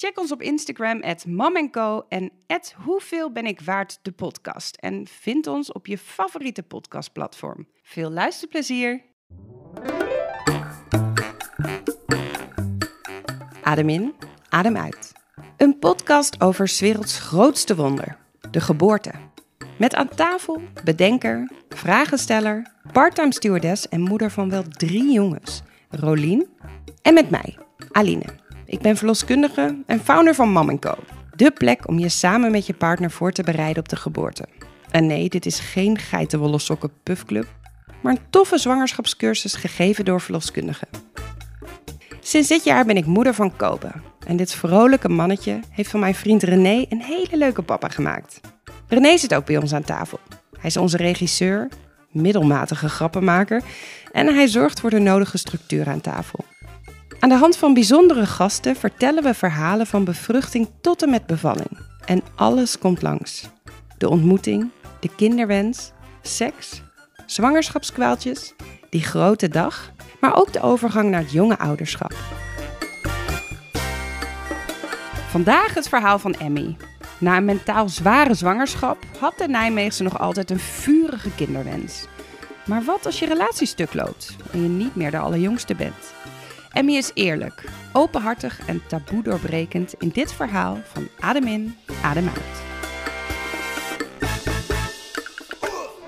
Check ons op Instagram, at en at Hoeveel ben ik waard de podcast. En vind ons op je favoriete podcastplatform. Veel luisterplezier! Adem in, adem uit. Een podcast over werelds grootste wonder, de geboorte. Met aan tafel bedenker, vragensteller, parttime stewardess en moeder van wel drie jongens, Rolien. En met mij, Aline. Ik ben verloskundige en founder van Mam Co. De plek om je samen met je partner voor te bereiden op de geboorte. En nee, dit is geen geitenwolle sokken maar een toffe zwangerschapscursus gegeven door verloskundigen. Sinds dit jaar ben ik moeder van Kobe. En dit vrolijke mannetje heeft van mijn vriend René een hele leuke papa gemaakt. René zit ook bij ons aan tafel. Hij is onze regisseur, middelmatige grappenmaker en hij zorgt voor de nodige structuur aan tafel. Aan de hand van bijzondere gasten vertellen we verhalen van bevruchting tot en met bevalling. En alles komt langs. De ontmoeting, de kinderwens, seks, zwangerschapskwaaltjes, die grote dag, maar ook de overgang naar het jonge ouderschap. Vandaag het verhaal van Emmy. Na een mentaal zware zwangerschap had de Nijmeegse nog altijd een vurige kinderwens. Maar wat als je relatie stuk loopt en je niet meer de allerjongste bent? Emmy is eerlijk, openhartig en taboe doorbrekend in dit verhaal van Adem in, Adem uit.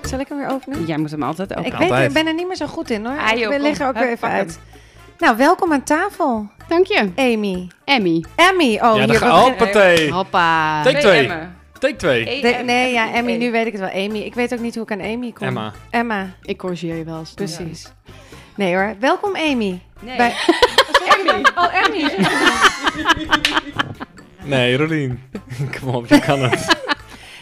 Zal ik hem weer openen? Jij moet hem altijd openen. Ik weet, Altijd. ik ben er niet meer zo goed in hoor. Ah, joh, ik lig er ook weer Hup, even pak uit. Nou, welkom aan tafel, Dank je. Amy. Emmy. Emmy, oh ja, hier. dan ga hoppatee. Hoppa. Take twee. Emmen. Take 2. E- De- Em- nee, ja, Emmy, E- nu weet ik het wel. Amy. Ik weet ook niet hoe ik aan Amy kom. Emma. Emma, Ik corrigeer je wel eens. precies. Nee hoor, welkom Amy. Nee. Bij... Emmy. Oh, Emmy. Nee, Rolien. Kom op, je kan het.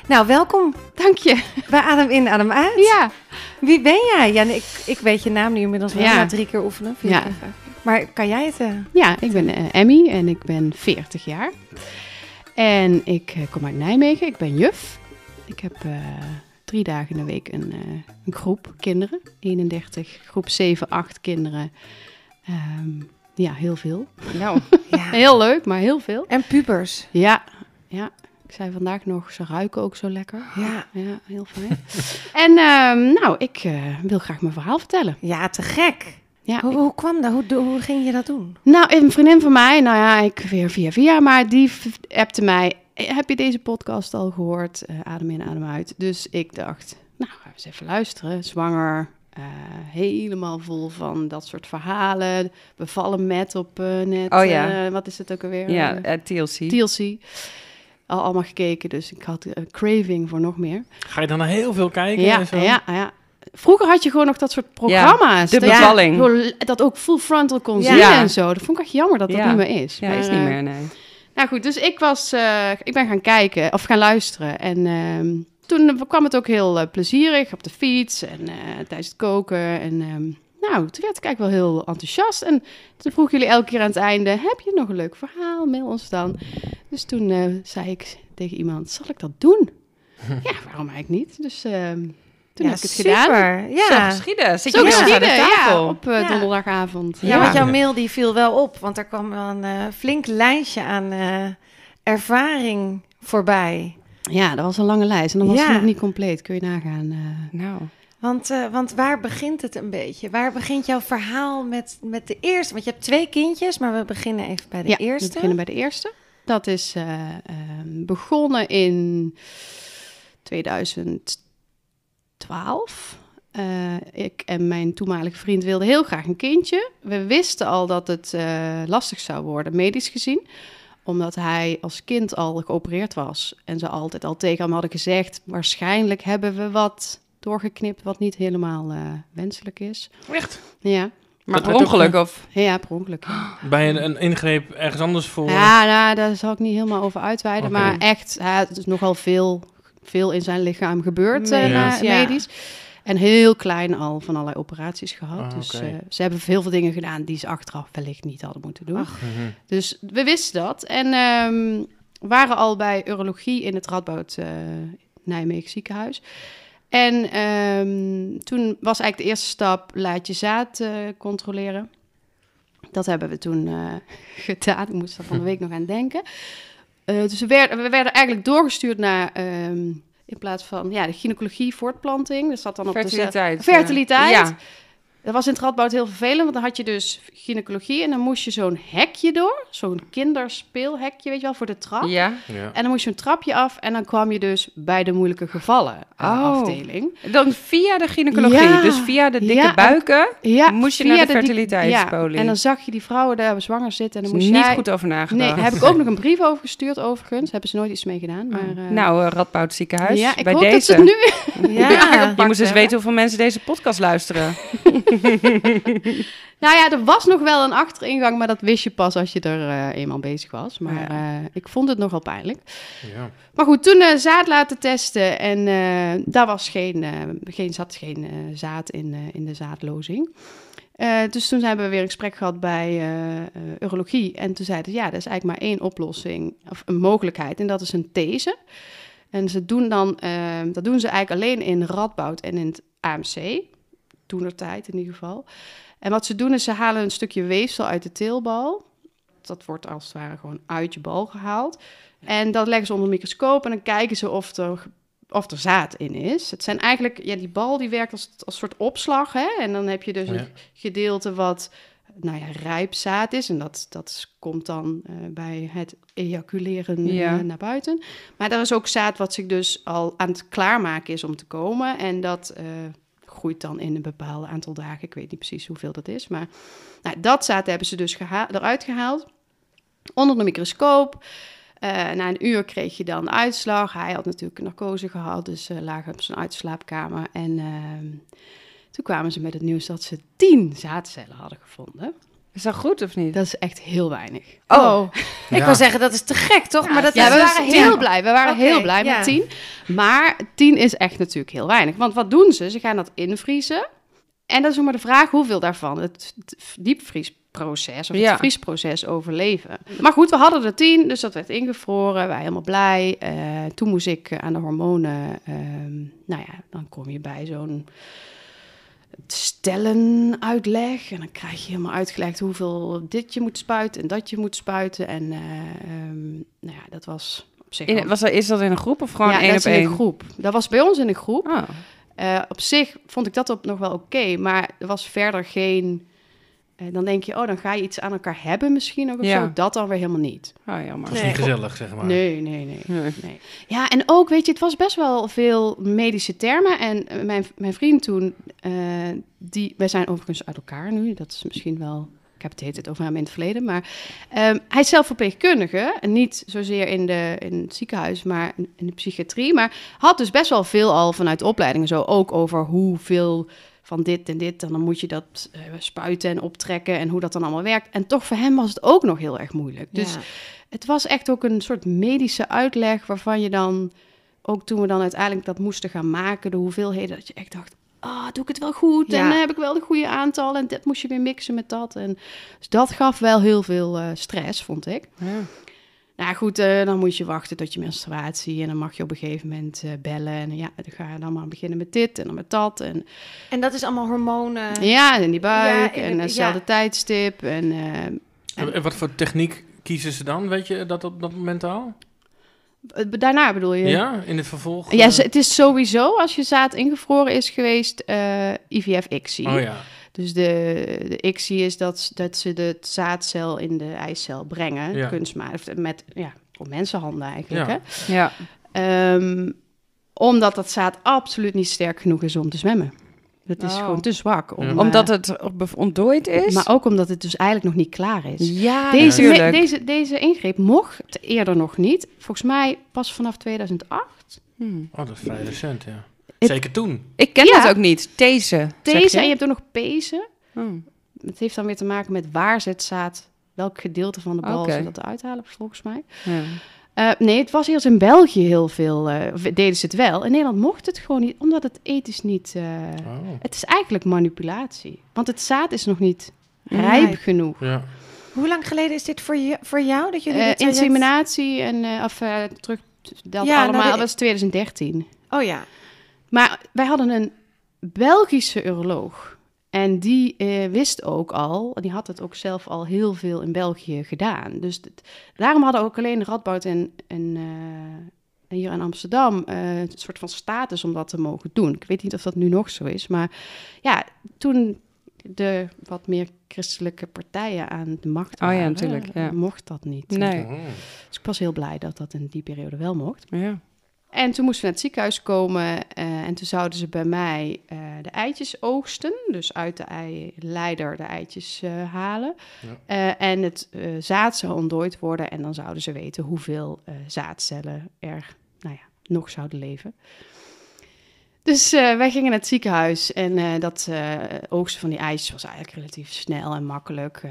Nou, welkom Dank je. bij Adem in, Adem uit. Ja. Wie ben jij? Ja, ik, ik weet je naam nu inmiddels wel. Ja. Na drie keer oefenen. vier Ja. keer. Maar kan jij het? eh, Ja, ik ben eh, Emmy en ik ben 40 jaar. En ik eh, kom uit Nijmegen. Ik ben juf. Ik heb eh, drie dagen in de week een, eh, een groep kinderen. 31, groep 7, 8 kinderen. Ehm, ja, heel veel. Nou, ja. Heel leuk, maar heel veel. En pubers. Ja, ja. Ik zei vandaag nog, ze ruiken ook zo lekker. Ja. Ja, heel fijn. en ehm, nou, ik eh, wil graag mijn verhaal vertellen. Ja, te gek. Ja, Hoe, hoe kwam dat? Hoe, hoe ging je dat doen? Nou, een vriendin van mij, nou ja, ik weer via via, maar die appte mij. "Eh, Heb je deze podcast al gehoord? Eh, adem in, adem uit. Dus ik dacht, nou, gaan we eens even luisteren. Zwanger, eh, helemaal vol van dat soort verhalen. Bevallen met op eh, net. Oh ja. wat is het ook alweer? ja, TLC. TLC. Al allemaal gekeken, dus ik had een craving voor nog meer. Ga je dan naar heel veel kijken Ja, en zo? ja, ja. Vroeger had je gewoon nog dat soort programma's. de dat je bevalling. dat ook full frontal kon Ja. zien en zo. Dat vond ik echt jammer dat dat Ja. niet meer is. Ja, Maar, is niet meer, nee. Nou goed, dus ik was, eh, ik ben gaan kijken of gaan luisteren. En ehm, toen kwam het ook heel eh, plezierig op de fiets en eh, tijdens het koken. En ehm, nou, toen werd ik eigenlijk wel heel enthousiast. En toen vroeg jullie elke keer aan het einde, heb je nog een leuk verhaal? Mail ons dan. Dus toen zei ik tegen iemand, zal ik dat doen? ja, waarom eigenlijk niet? Dus ehm, toen ja, heb ik het super. gedaan. Zo Ja. geschieden. Zit Zo je aan de geschieden, ja, op eh, Ja. donderdagavond. Ja, Ja. want jouw Ja. mail die viel wel op, want er kwam wel een eh, flink lijstje aan eh, ervaring voorbij. Ja, dat was een lange lijst en dan was Ja. het nog niet compleet. Kun je nagaan. eh. Nou, Want, eh, want waar begint het een beetje? Waar begint jouw verhaal met, met de eerste? Want je hebt twee kindjes, maar we beginnen even bij de ja, eerste. we beginnen bij de eerste. Dat is eh, ehm, begonnen in 2012. Eh, ik en mijn toenmalige vriend wilden heel graag een kindje. We wisten al dat het eh, lastig zou worden, medisch gezien omdat hij als kind al geopereerd was. En ze altijd al tegen hem hadden gezegd... waarschijnlijk hebben we wat doorgeknipt... wat niet helemaal eh, wenselijk is. Echt? Ja, maar per ongeluk of... ja per ongeluk. Bij een, een ingreep ergens anders voor? Ja, nou, daar zal ik niet helemaal over uitweiden. Maar echt, had dus nogal veel veel in zijn lichaam gebeurd, eh, Medisch, na- ja. medisch. En heel klein al van allerlei operaties gehad. Ah, dus eh, ze hebben heel veel dingen gedaan die ze achteraf wellicht niet hadden moeten doen. Ach. Mhm. Dus we wisten dat. En ehm, waren al bij urologie in het Radboud eh, Nijmegen ziekenhuis. En ehm, toen was eigenlijk de eerste stap, laat je zaad controleren. Dat hebben we toen gedaan. Ik moest er van de week nog aan denken. Eh, dus we werden, we werden eigenlijk doorgestuurd naar, ehm, in plaats van ja, de gynaecologie voortplanting. Dat zat dan op de Fertiliteit. Fertiliteit. Ja. Dat was in het Radboud heel vervelend, want dan had je dus gynaecologie en dan moest je zo'n hekje door. Zo'n kinderspeelhekje, weet je wel, voor de trap. ja. Ja. En dan moest je een trapje af en dan kwam je dus bij de moeilijke gevallen Oh. afdeling. Dan via de gynaecologie, Ja. dus via de dikke Ja, en- buiken, Ja, moest je naar de fertiliteitspolie. Ja, en dan zag je die vrouwen daar zwanger zitten en dan moest niet jij... goed over Nee, nagedacht. daar heb ik ook nog een brief over gestuurd overigens. Hebben ze nooit iets mee gedaan. Maar, eh, nou, eh, Radboud ziekenhuis, ja, ik bij hoop deze. dat ze het nu... Ja. Je moest eens weten hoeveel mensen deze podcast luisteren. Nou ja, er was nog wel een achteringang, maar dat wist je pas als je er eh, eenmaal bezig was. Maar Ja. eh, ik vond het nogal pijnlijk. Ja. Maar goed, toen eh, zaad laten testen en daar was geen, geen, zat geen zaad in, in de zaadlozing. Dus toen hebben we weer een gesprek gehad bij urologie. En toen zeiden ze, ja, er is eigenlijk maar één oplossing, of een mogelijkheid. En dat is een these. En ze doen dan, dat doen ze eigenlijk alleen in Radboud en in het AMC. Toenertijd in ieder geval. En wat ze doen is, ze halen een stukje weefsel uit de teelbal. Dat wordt als het ware gewoon uit je bal gehaald. En dat leggen ze onder een microscoop en dan kijken ze of er, of er zaad in is. Het zijn eigenlijk, ja, die bal die werkt als, als soort opslag. Hè? En dan heb je dus Ja. een gedeelte wat, nou ja, rijp zaad is. En dat, dat komt dan eh, bij het ejaculeren eh, naar buiten. Maar er is ook zaad wat zich dus al aan het klaarmaken is om te komen. En dat eh, groeit dan in een bepaald aantal dagen. Ik weet niet precies hoeveel dat is. Maar nou, dat zaad hebben ze dus eruit gehaald. Onder de microscoop. Eh, na een uur kreeg je dan uitslag. Hij had natuurlijk narcose gehad, dus eh lagen op zijn uitslaapkamer. En ehm, toen kwamen ze met het nieuws dat ze tien zaadcellen hadden gevonden. Is dat goed of niet? Dat is echt heel weinig. Oh, Ik Ja. wil zeggen, dat is te gek, toch? maar dat ja, is we waren heel blij. We waren heel blij met tien. Maar tien is echt natuurlijk heel weinig. Want wat doen ze? Ze gaan dat invriezen. En dat is maar de vraag hoeveel daarvan het diepvriesproces of Ja. het vriesproces overleven. Maar goed, we hadden er tien, dus dat werd ingevroren. Wij helemaal blij. Eh, toen moest ik eh, aan de hormonen. ehm, nou ja, dan kom je bij zo'n stellenuitleg. En dan krijg je helemaal uitgelegd hoeveel dit je moet spuiten en dat je moet spuiten. En eh, ehm, nou ja, dat was op zich... in, was dat, is dat in een groep of gewoon ja, één dat op is in één? een groep. Dat was bij ons in een groep. Oh. Eh, op zich vond ik dat op nog wel oké, maar er was verder geen... dan denk je, oh, dan ga je iets aan elkaar hebben misschien ook of Ja. zo. Dat dan weer helemaal niet. oh, jammer. Dat is Nee. niet gezellig, zeg maar. Nee, nee, nee, Nee. nee. Ja, en ook, weet je, het was best wel veel medische termen. En eh, mijn, mijn vriend toen, eh, die, wij zijn overigens uit elkaar nu. Dat is misschien wel, ik heb het heet het over hem in het verleden. Maar ehm, hij is zelf verpleegkundige. En niet zozeer in, de, in het ziekenhuis, maar in, in de psychiatrie. Maar had dus best wel veel al vanuit de opleiding en zo. Ook over hoeveel van dit en dit. En dan moet je dat eh, spuiten en optrekken en hoe dat dan allemaal werkt. En toch voor hem was het ook nog heel erg moeilijk. Dus Ja. het was echt ook een soort medische uitleg waarvan je dan, ook toen we dan uiteindelijk dat moesten gaan maken, de hoeveelheden, dat je echt dacht, ah, doe ik het wel goed? En Ja. eh, heb ik wel de goede aantallen? En dit moest je weer mixen met dat. En, dus dat gaf wel heel veel eh, stress, vond ik. Ja. Nou goed, eh, dan moet je wachten tot je menstruatie en dan mag je op een gegeven moment eh, bellen. En ja, dan ga je dan maar beginnen met dit en dan met dat. En En dat is allemaal hormonen. ja, en in die buik Ja, in- en ja. hetzelfde tijdstip. En eh, En, en wat voor techniek kiezen ze dan? Weet je dat op dat moment al? eh, daarna bedoel je? Ja, in het vervolg? Ja, eh, ze- het is sowieso als je zaad ingevroren is geweest, eh IVF-ICSI. Oh ja. Dus de, de ICSI is dat, dat ze de zaadcel in de eicel brengen, Ja. kunstmatig, of met ja, op mensenhanden eigenlijk. Ja. Hè? Ja. Ehm, omdat dat zaad absoluut niet sterk genoeg is om te zwemmen. Het is Oh. gewoon te zwak. Om, Ja. eh, Omdat het ontdooid is? Maar ook omdat het dus eigenlijk nog niet klaar is. ja, Deze, me- deze, deze ingreep mocht eerder nog niet. Volgens mij pas vanaf 2008. Hmm. Oh, dat is vrij recent, ja. Zeker toen. Ik ken Ja. dat ook niet. Deze. Deze, je? en je hebt ook nog pezen. Oh. Het heeft dan weer te maken met waar zet zaad, welk gedeelte van de bal Oké. ze dat eruit halen, volgens mij. Ja. Eh, nee, het was eerst in België heel veel, eh, deden ze het wel. In Nederland mocht het gewoon niet, omdat het ethisch niet... eh, Oh. Het is eigenlijk manipulatie. Want het zaad is nog niet Rijp. rijp genoeg. Ja. Hoe lang geleden is dit voor, je, voor jou? Dat jullie dit inseminatie en uh, of, uh, terug, dat Ja, allemaal, nou, dat was 2013. Oh ja. Maar wij hadden een Belgische uroloog. En die eh, wist ook al, die had het ook zelf al heel veel in België gedaan. Dus dit- daarom hadden ook alleen Radboud en, en eh, hier in Amsterdam eh, een soort van status om dat te mogen doen. Ik weet niet of dat nu nog zo is, maar ja, toen de wat meer christelijke partijen aan de macht Oh ja, waren, natuurlijk, ja. mocht dat niet. Nee. Dus ik was heel blij dat dat in die periode wel mocht. Ja. En toen moesten we naar het ziekenhuis komen eh, en toen zouden ze bij mij eh, de eitjes oogsten. Dus uit de eileider de eitjes eh, halen. Ja. En het zaad zou ontdooid worden en dan zouden ze weten hoeveel zaadcellen er nou ja, nog zouden leven. Dus eh, wij gingen naar het ziekenhuis en eh, dat eh, oogsten van die eitjes was eigenlijk relatief snel en makkelijk.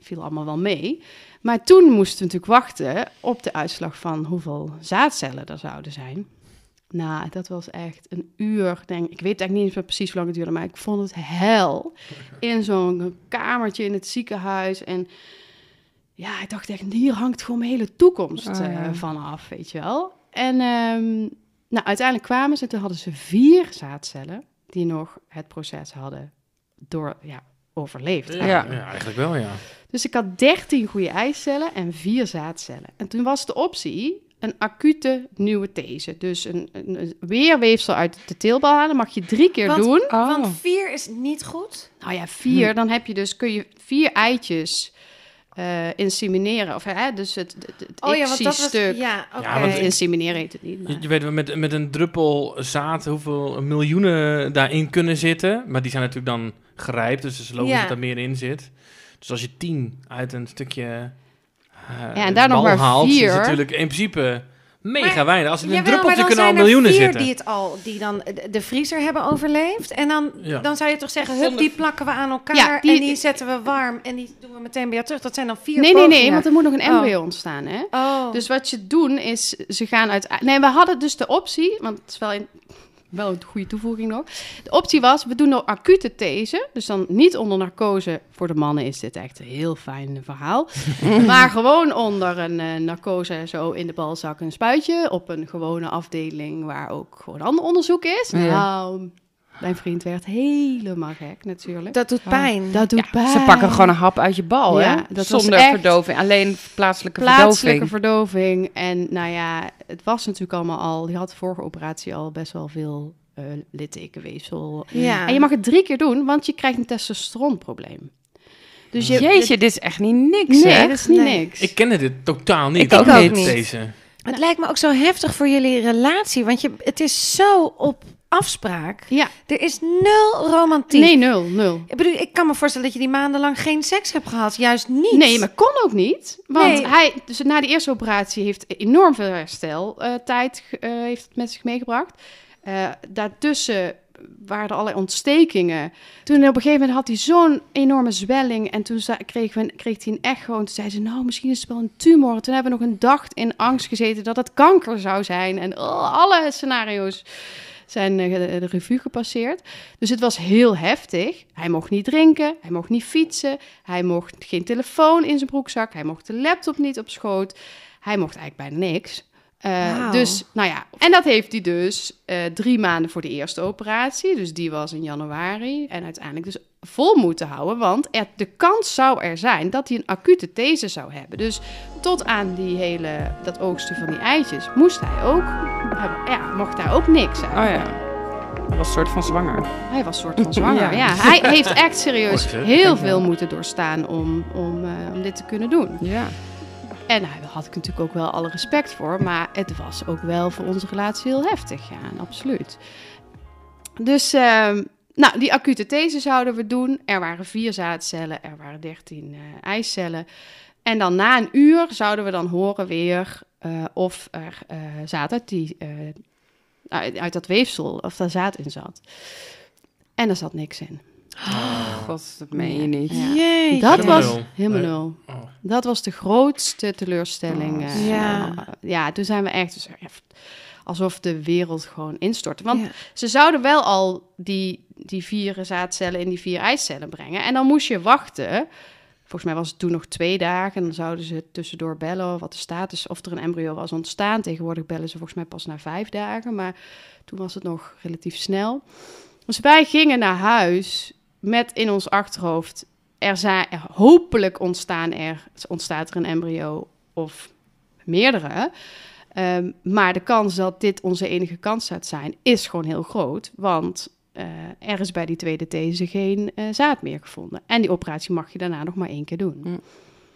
viel allemaal wel mee. Maar toen moesten we natuurlijk wachten op de uitslag van hoeveel zaadcellen er zouden zijn. Nou, dat was echt een uur, denk ik. Weet eigenlijk niet meer precies hoe lang het duurde, maar ik vond het hel. In zo'n kamertje in het ziekenhuis. En ja, ik dacht echt, hier hangt gewoon mijn hele toekomst Oh, ja. vanaf, weet je wel. En ehm, nou, uiteindelijk kwamen ze, toen hadden ze vier zaadcellen die nog het proces hadden door, ja, overleefd. Ja, Ja. ja, eigenlijk wel, ja. Dus ik had 13 goede eicellen en vier zaadcellen. En toen was de optie een acute nieuwe these. Dus een, een, een weerweefsel uit de teelbal halen. Mag je drie keer Want- doen. Oh. Want vier is niet goed. Nou ja, vier. Dan heb je dus, kun je vier eitjes eh, insemineren. Of hè, dus het, het, het Oh ja, want dat was... ICSI-stuk. Ja, oké. Ja, want Eh, insemineren heet het niet. Je, Maar. je weet wel, met, met een druppel zaad hoeveel miljoenen daarin kunnen zitten. Maar die zijn natuurlijk dan gerijpt, dus het is logisch Ja. dat er meer in zit. Dus als je tien uit een stukje eh Ja, en daar nog maar haalt, is vier. het natuurlijk in principe mega Maar- weinig. Als in een Jawel, druppeltje kunnen al er miljoenen zitten. die het al, die dan de- vriezer hebben overleefd. En dan, Ja. dan zou je toch zeggen, hup, die plakken we aan elkaar Ja, die- en die zetten we warm en die doen we meteen bij jou terug. Dat zijn dan vier Nee, nee, nee, want er moet nog een Oh. embryo ontstaan, hè? Oh, Dus wat je doen is, ze gaan uit... Nee, we hadden dus de optie, want het is wel, in, wel een goede toevoeging nog. De optie was, we doen nou acute these, dus dan niet onder narcose. Voor de mannen is dit echt een heel fijn verhaal. maar gewoon onder een eh, narcose, zo in de balzak een spuitje, op een gewone afdeling waar ook gewoon ander onderzoek is. Ja. Nou, mijn vriend werd helemaal gek natuurlijk. dat doet pijn. Dat doet Ja, pijn. Ze pakken gewoon een hap uit je bal, Ja, hè? dat was Zonder echt- verdoving. Alleen plaatselijke, plaatselijke verdoving. verdoving. En nou ja, het was natuurlijk allemaal al... Die had de vorige operatie al best wel veel eh littekenweefsel. Ja. En je mag het drie keer doen, want je krijgt een testosteronprobleem. Dus je, Jeetje, dit is echt niet niks, nee, hè? dat is niet Nee. niks. Ik kende dit totaal niet. Ik ook niet. Deze. Het lijkt me ook zo heftig voor jullie relatie, want je, het is zo op afspraak. ja, Er is nul romantiek. nee, nul, nul. Ik bedoel, ik kan me voorstellen dat je die maandenlang geen seks hebt gehad. Juist niet. Nee, maar kon ook niet. Want Nee. hij, dus na de eerste operatie heeft enorm veel hersteltijd tijd eh, heeft het met zich meegebracht. Eh, daartussen waren er allerlei ontstekingen. Toen op een gegeven moment had hij zo'n enorme zwelling. En toen kreeg, we, kreeg hij een echo. En toen zei ze, nou, misschien is het wel een tumor. En toen hebben we nog een dag in angst gezeten dat het kanker zou zijn. En oh, alle scenario's zijn eh, de, revue gepasseerd. Dus het was heel heftig. Hij mocht niet drinken, hij mocht niet fietsen, hij mocht geen telefoon in zijn broekzak, hij mocht de laptop niet op schoot, hij mocht eigenlijk bijna niks. Eh. Dus, nou ja, en dat heeft hij dus eh, drie maanden voor de eerste operatie. Dus die was in januari. En uiteindelijk dus vol moeten houden. Want er, de kans zou er zijn dat hij een acute these zou hebben. Dus tot aan die hele, dat oogsten van die eitjes moest hij ook, ja, mocht hij ook niks uit. Oh ja. Dat was een soort van zwanger. Hij was soort van zwanger. Ja. ja. hij heeft echt serieus heel veel moeten doorstaan om, om, eh, om dit te kunnen doen. Ja. En daar had ik natuurlijk ook wel alle respect voor. Maar het was ook wel voor onze relatie heel heftig. Ja, absoluut. Dus, ehm, nou, die acute these zouden we doen. Er waren vier zaadcellen, er waren dertien eh eicellen. En dan na een uur zouden we dan horen weer eh, of er eh, zaad uit, die, eh, uit, uit dat weefsel, of daar zaad in zat. En er zat niks in. god, dat meen je niet. Ja. Jee. Dat Helemaal was nul. helemaal Nee. nul. Oh. Dat was de grootste teleurstelling. Oh, eh, ja. ja, toen zijn we echt dus, ja, alsof de wereld gewoon instortte. Want Ja. ze zouden wel al die, die vier zaadcellen in die vier eicellen brengen. En dan moest je wachten. Volgens mij was het toen nog twee dagen. En dan zouden ze tussendoor bellen wat de status, of er een embryo was ontstaan. Tegenwoordig bellen ze volgens mij pas na vijf dagen. Maar toen was het nog relatief snel. Dus wij gingen naar huis met in ons achterhoofd... Er zijn, er, hopelijk ontstaan er, ontstaat er een embryo of meerdere. Ehm, maar de kans dat dit onze enige kans zou zijn, is gewoon heel groot. Want eh, er is bij die tweede these geen eh, zaad meer gevonden. En die operatie mag je daarna nog maar één keer doen.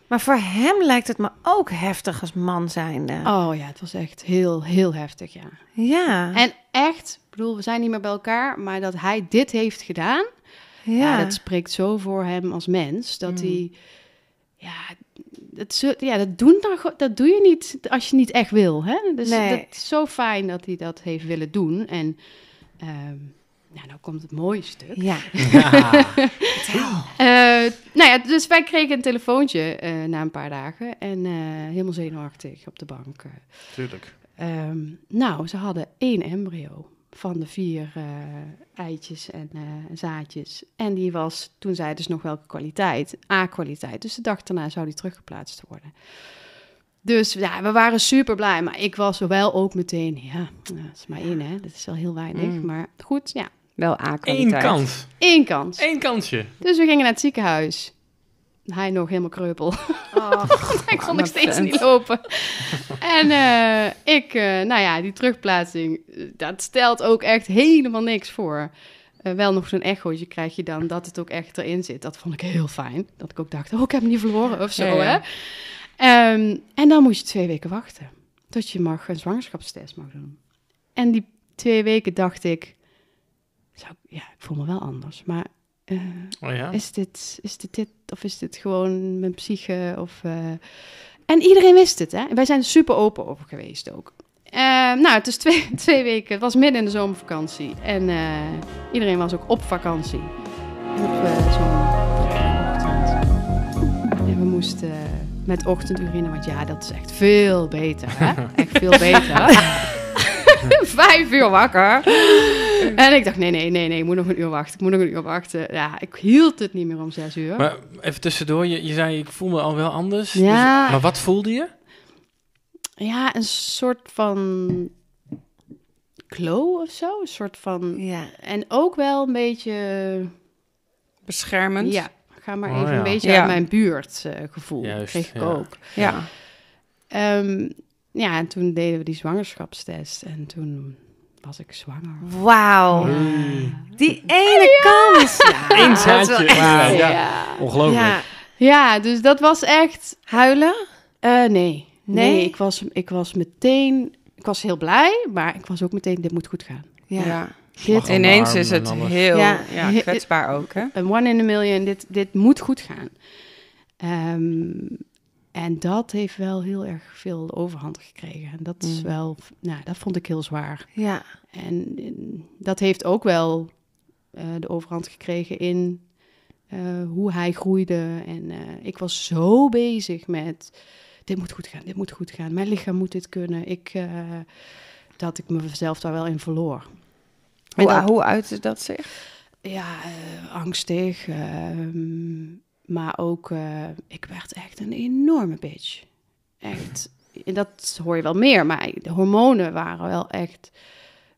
Maar voor hem lijkt het me ook heftig als man zijnde. Oh ja, het was echt heel, heel heftig, ja. Ja. En echt, ik bedoel, we zijn niet meer bij elkaar, maar dat hij dit heeft gedaan, ja. ja. dat spreekt zo voor hem als mens, dat Mm. hij, ja, dat, ja, dat, doen dan, dat doe je niet als je niet echt wil, hè? Dus Nee. dat is zo fijn dat hij dat heeft willen doen. En, ehm nou, nou komt het mooie stuk. ja. Eh, nou ja, dus wij kregen een telefoontje eh, na een paar dagen en eh, helemaal zenuwachtig op de bank. eh. Tuurlijk. Ehm, nou, ze hadden één embryo van de vier eh, eitjes en eh, zaadjes. En die was, toen zeiden ze nog welke kwaliteit, A-kwaliteit. Dus de dag daarna zou die teruggeplaatst worden. Dus ja, we waren super blij. Maar ik was wel ook meteen, ja, dat is maar één hè. Dat is wel heel weinig. Mm. Maar goed, ja, Wel Eén A-kwaliteit. kans. één kans. Eén kansje. Dus we gingen naar het ziekenhuis. Hij nog helemaal kreupel. ik kon nog steeds vent. niet lopen. en eh, ik, eh, nou ja, die terugplaatsing, eh, dat stelt ook echt helemaal niks voor. Wel nog zo'n echootje krijg je dan, dat het ook echt erin zit. Dat vond ik heel fijn. Dat ik ook dacht, oh, ik heb hem niet verloren of zo, Ja, ja. hè. Ehm, en dan moest je twee weken wachten. Tot je mag een zwangerschapstest mag doen. En die twee weken dacht ik, zou, ik- ja, ik voel me wel anders. Maar eh, Oh ja. is dit, is dit dit of is dit gewoon mijn psyche? Of, eh, En iedereen wist het, hè? Wij zijn er super open over geweest ook. Eh, nou, het is twee, twee weken. Het was midden in de zomervakantie. En iedereen was ook op vakantie. En op zo'n. En we moesten met ochtendurine, want ja, dat is echt veel beter, hè? Echt veel beter. Vijf uur wakker. En ik dacht, nee, nee, nee, nee, ik moet nog een uur wachten. Ik moet nog een uur wachten. Ja, ik hield het niet meer om zes uur. Maar even tussendoor, je, je zei ik voel me al wel anders. Ja. Dus- maar wat voelde je? Ja, een soort van glow of zo. Een soort van... Ja. En ook wel een beetje... Beschermend. Ja, ga maar Oh, even ja. een beetje Ja. uit mijn buurt eh, gevoel. Juist, kreeg ik ja. ook. Ja. Ehm, ja, en toen deden we die zwangerschapstest. En toen was ik zwanger. Wauw. Die ene kans. Ja. Eén zaadje. Ja. Ongelooflijk. Ja. Ja, dus dat was echt... Huilen? eh, nee. Nee? nee. ik, was, ik was meteen... Ik was heel blij, maar ik was ook meteen... Dit moet goed gaan. Ja. Ineens is het heel Ja. ja. kwetsbaar ook, hè? Een one in a million, dit, dit moet goed gaan. Ehm, en dat heeft wel heel erg veel overhand gekregen. En dat is Mm. wel, nou, dat vond ik heel zwaar. Ja. En eh, dat heeft ook wel eh, de overhand gekregen in eh, hoe hij groeide. En ik was zo bezig met, dit moet goed gaan, dit moet goed gaan. Mijn lichaam moet dit kunnen. Ik, dat ik mezelf daar wel in verloor. En Hoe, dat- hoe uitte dat zich? ja, angstig. ehm, maar ook, eh, ik werd echt een enorme bitch. Echt. En dat hoor je wel meer, maar de hormonen waren wel echt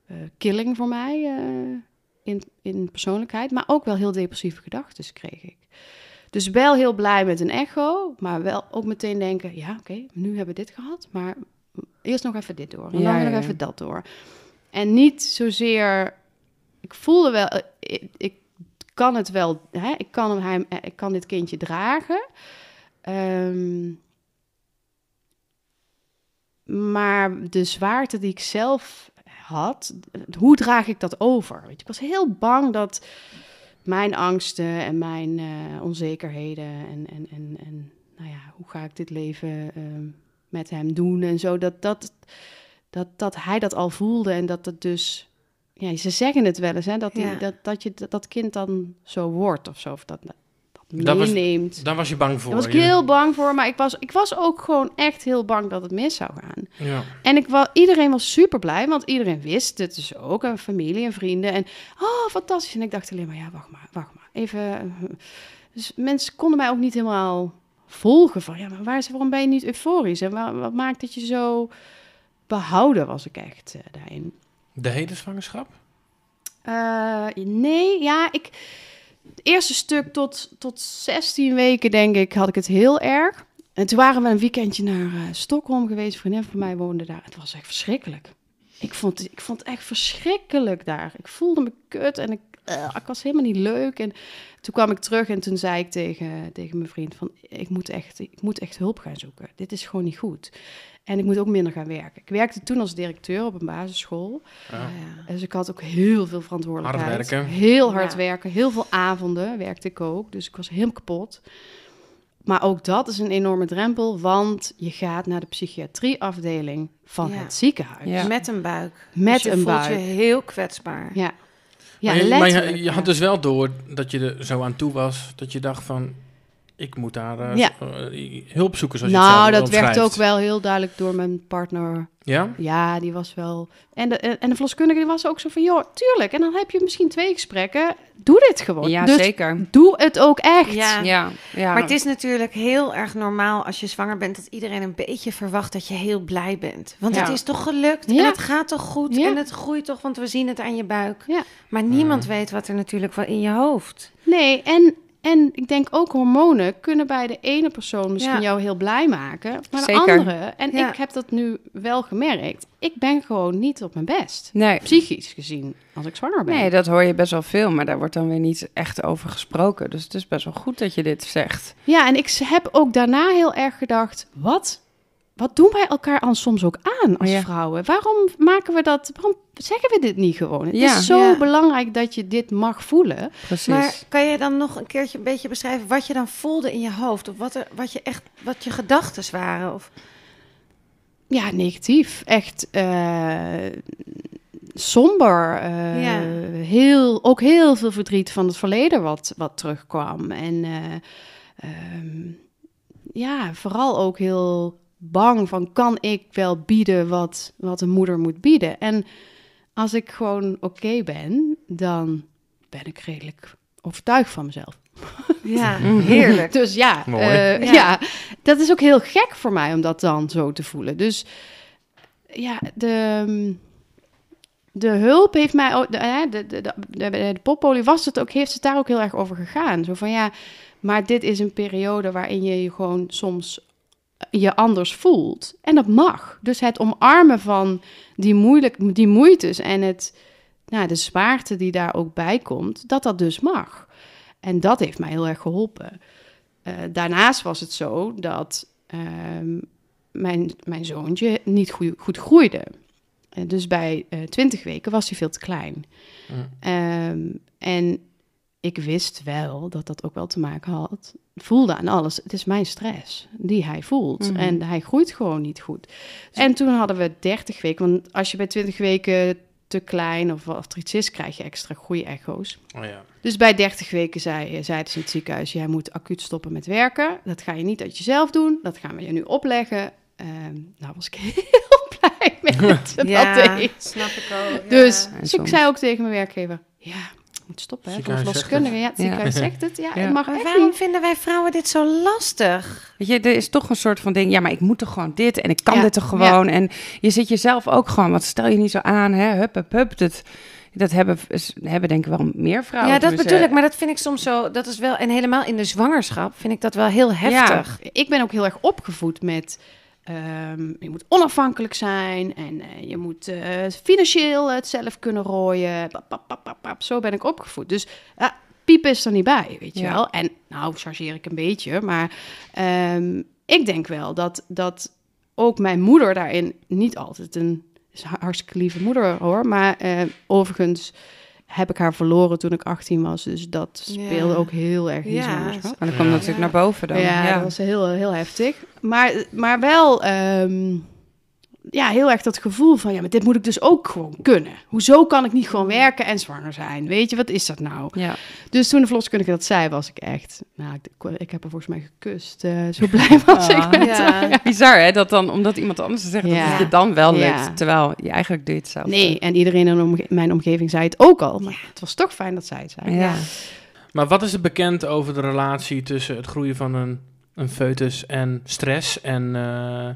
eh, killing voor mij eh, in, in persoonlijkheid. Maar ook wel heel depressieve gedachten kreeg ik. Dus wel heel blij met een echo, maar wel ook meteen denken, ja oké, nu hebben we dit gehad, maar eerst nog even dit door en Ja, dan ja, nog even dat door. En niet zozeer ik voelde wel, ik, ik kan het wel, hè? Ik, kan hem, hij, ik kan dit kindje dragen. Ehm, maar de zwaarte die ik zelf had, hoe draag ik dat over? Weet je, ik was heel bang dat mijn angsten en mijn eh, onzekerheden en, en, en, en nou ja, hoe ga ik dit leven ehm, met hem doen en zo, dat, dat, dat, dat hij dat al voelde en dat het dus ja, ze zeggen het wel eens, hè, dat, die, Ja. dat, dat je dat, dat kind dan zo wordt of zo. Of dat, dat Dat was- meeneemt. Daar was je bang voor. Daar was ik heel bang voor, maar ik was, ik was ook gewoon echt heel bang dat het mis zou gaan. Ja. En ik wa iedereen was super blij, want iedereen wist het dus ook. En familie en vrienden. En oh, fantastisch. En ik dacht alleen maar, ja, wacht maar, wacht maar. Even. Dus mensen konden mij ook niet helemaal volgen van, ja, maar waar is, waarom ben je niet euforisch? En wa- wat maakt dat je zo behouden was ik echt eh, daarin. De hele zwangerschap? Eh, nee, ja, ik... Het eerste stuk tot, tot 16 weken, denk ik, had ik het heel erg. En toen waren we een weekendje naar eh, Stockholm geweest. Een vriendin van mij woonde daar. Het was echt verschrikkelijk. Ik vond, ik vond het echt verschrikkelijk daar. Ik voelde me kut en ik, eh, ik was helemaal niet leuk. En toen kwam ik terug en toen zei ik tegen, tegen mijn vriend van... Ik moet, echt, ik moet echt hulp gaan zoeken. Dit is gewoon niet goed. En ik moet ook minder gaan werken. Ik werkte toen als directeur op een basisschool. Ja. Dus ik had ook heel veel verantwoordelijkheid. Hard werken. Heel hard Ja. werken. Heel veel avonden werkte ik ook. Dus ik was helemaal kapot. Maar ook dat is een enorme drempel, want je gaat naar de psychiatrieafdeling van Ja. het ziekenhuis. Ja. Met een buik. Met Dus je een voelt buik. je heel kwetsbaar. Ja, ja maar je, maar je, je had dus wel door dat je er zo aan toe was, dat je dacht van, ik moet daar eh, Ja. eh, hulp zoeken zoals je het Nou, dat werd ook wel heel duidelijk door mijn partner. Ja? Ja, die was wel... En de, en de verloskundige die was ook zo van, joh, tuurlijk. En dan heb je misschien twee gesprekken. Doe dit gewoon. Ja, dus zeker. doe het ook echt. Ja. Ja, ja. Maar het is natuurlijk heel erg normaal als je zwanger bent dat iedereen een beetje verwacht dat je heel blij bent. Want Ja. het is toch gelukt Ja. en het gaat toch goed Ja. en het groeit toch, want we zien het aan je buik. Ja. Maar niemand weet wat er natuurlijk wel in je hoofd. Nee, en, en ik denk ook hormonen kunnen bij de ene persoon misschien Ja. jou heel blij maken, maar de andere, en Ja. ik heb dat nu wel gemerkt, ik ben gewoon niet op mijn best. Nee. Psychisch gezien, als ik zwanger ben. Nee, dat hoor je best wel veel, maar daar wordt dan weer niet echt over gesproken. Dus het is best wel goed dat je dit zegt. Ja, en ik heb ook daarna heel erg gedacht, wat? Wat doen wij elkaar dan soms ook aan als Ja. vrouwen? Waarom maken we dat? Waarom zeggen we dit niet gewoon? Het Ja. is zo Ja. belangrijk dat je dit mag voelen. Precies. Maar kan je dan nog een keertje een beetje beschrijven wat je dan voelde in je hoofd? Of wat, er, wat je echt, wat je gedachten waren? Of, Ja, negatief. Echt eh, somber. eh, Ja. heel, ook heel veel verdriet van het verleden wat, wat terugkwam. En eh, ehm, ja, vooral ook heel bang van... kan ik wel bieden wat, wat een moeder moet bieden? En als ik gewoon oké ben, dan ben ik redelijk overtuigd van mezelf. ja, heerlijk. Dus ja, eh, Ja. ja. dat is ook heel gek voor mij om dat dan zo te voelen. Dus ja, de, de hulp heeft mij ook, de, hè, de, de, de, de, de poppolie was het ook, heeft het daar ook heel erg over gegaan. Zo van ja, maar dit is een periode waarin je je gewoon soms je anders voelt. En dat mag. Dus het omarmen van die, moeilijk, die moeites en het, nou, de zwaarte die daar ook bij komt, dat dat dus mag. En dat heeft mij heel erg geholpen. Eh, daarnaast was het zo dat ehm, mijn, mijn zoontje niet goe- goed groeide. Eh, dus bij eh 20 weken was hij veel te klein. Mm. Ehm, en ik wist wel dat dat ook wel te maken had. Voelde aan alles. Het is mijn stress die hij voelt. Mhm. En hij groeit gewoon niet goed. En toen hadden we 30 weken. Want als je bij 20 weken te klein of, of er iets is, krijg je extra groeiecho's. Oh ja. Dus bij 30 weken zei, zeiden ze in het ziekenhuis: jij moet acuut stoppen met werken. Dat ga je niet uit jezelf doen. Dat gaan we je nu opleggen. Ehm, nou was ik heel blij met dat Ja, deed. snap ik ook. Dus, ja. Dus ik zei ook tegen mijn werkgever: ja, moet stoppen. Hè, voor Ziekenhuis zegt verloskundige. Ja, het Ja. ziekenhuis zegt het. Ja, Ja. het mag Maar echt waarom niet. vinden wij vrouwen dit zo lastig? Weet je, er is toch een soort van ding, ja, maar ik moet toch gewoon dit en ik kan Ja, dit toch gewoon. En je zit jezelf ook gewoon, wat stel je niet zo aan, hè, hup, hup, hup. Dat, dat hebben, hebben denk ik wel meer vrouwen. ja, dat Dus, bedoel ik. Maar dat vind ik soms zo... Dat is wel... En helemaal in de zwangerschap vind ik dat wel heel heftig. Ik ben ook heel erg opgevoed met. Ehm, je moet onafhankelijk zijn en eh, je moet eh, financieel het zelf kunnen rooien. Pap, pap, pap, pap. Zo ben ik opgevoed. Dus ja, piep is er niet bij, weet je Ja. wel. En nou, chargeer ik een beetje, maar ehm, ik denk wel dat, dat ook mijn moeder daarin niet altijd een hartstikke lieve moeder hoor, maar eh, overigens heb ik haar verloren toen ik 18 was, dus dat Ja. speelde ook heel erg in Ja, zwangerschap. Maar dat komt Ja. natuurlijk naar boven dan. Ja, Ja, dat was heel, heel heftig. Maar, maar wel, ehm, ja, heel erg dat gevoel van, ja, maar dit moet ik dus ook gewoon kunnen. Hoezo kan ik niet gewoon werken en zwanger zijn? Weet je, wat is dat nou? Ja. Dus toen de verloskundige dat zei, was ik echt, nou, ik, ik heb haar volgens mij gekust. eh, zo blij was Ah. ik met Ja. haar. Bizar hè, dat dan, omdat iemand anders zegt, dat Ja. het je dan wel lukt. Ja. Terwijl je eigenlijk doe je het zelf. Nee, en iedereen in omge- mijn omgeving zei het ook al. Maar het was toch fijn dat zij het zei. Ja. Maar wat is er bekend over de relatie tussen het groeien van een, een foetus en stress en eh,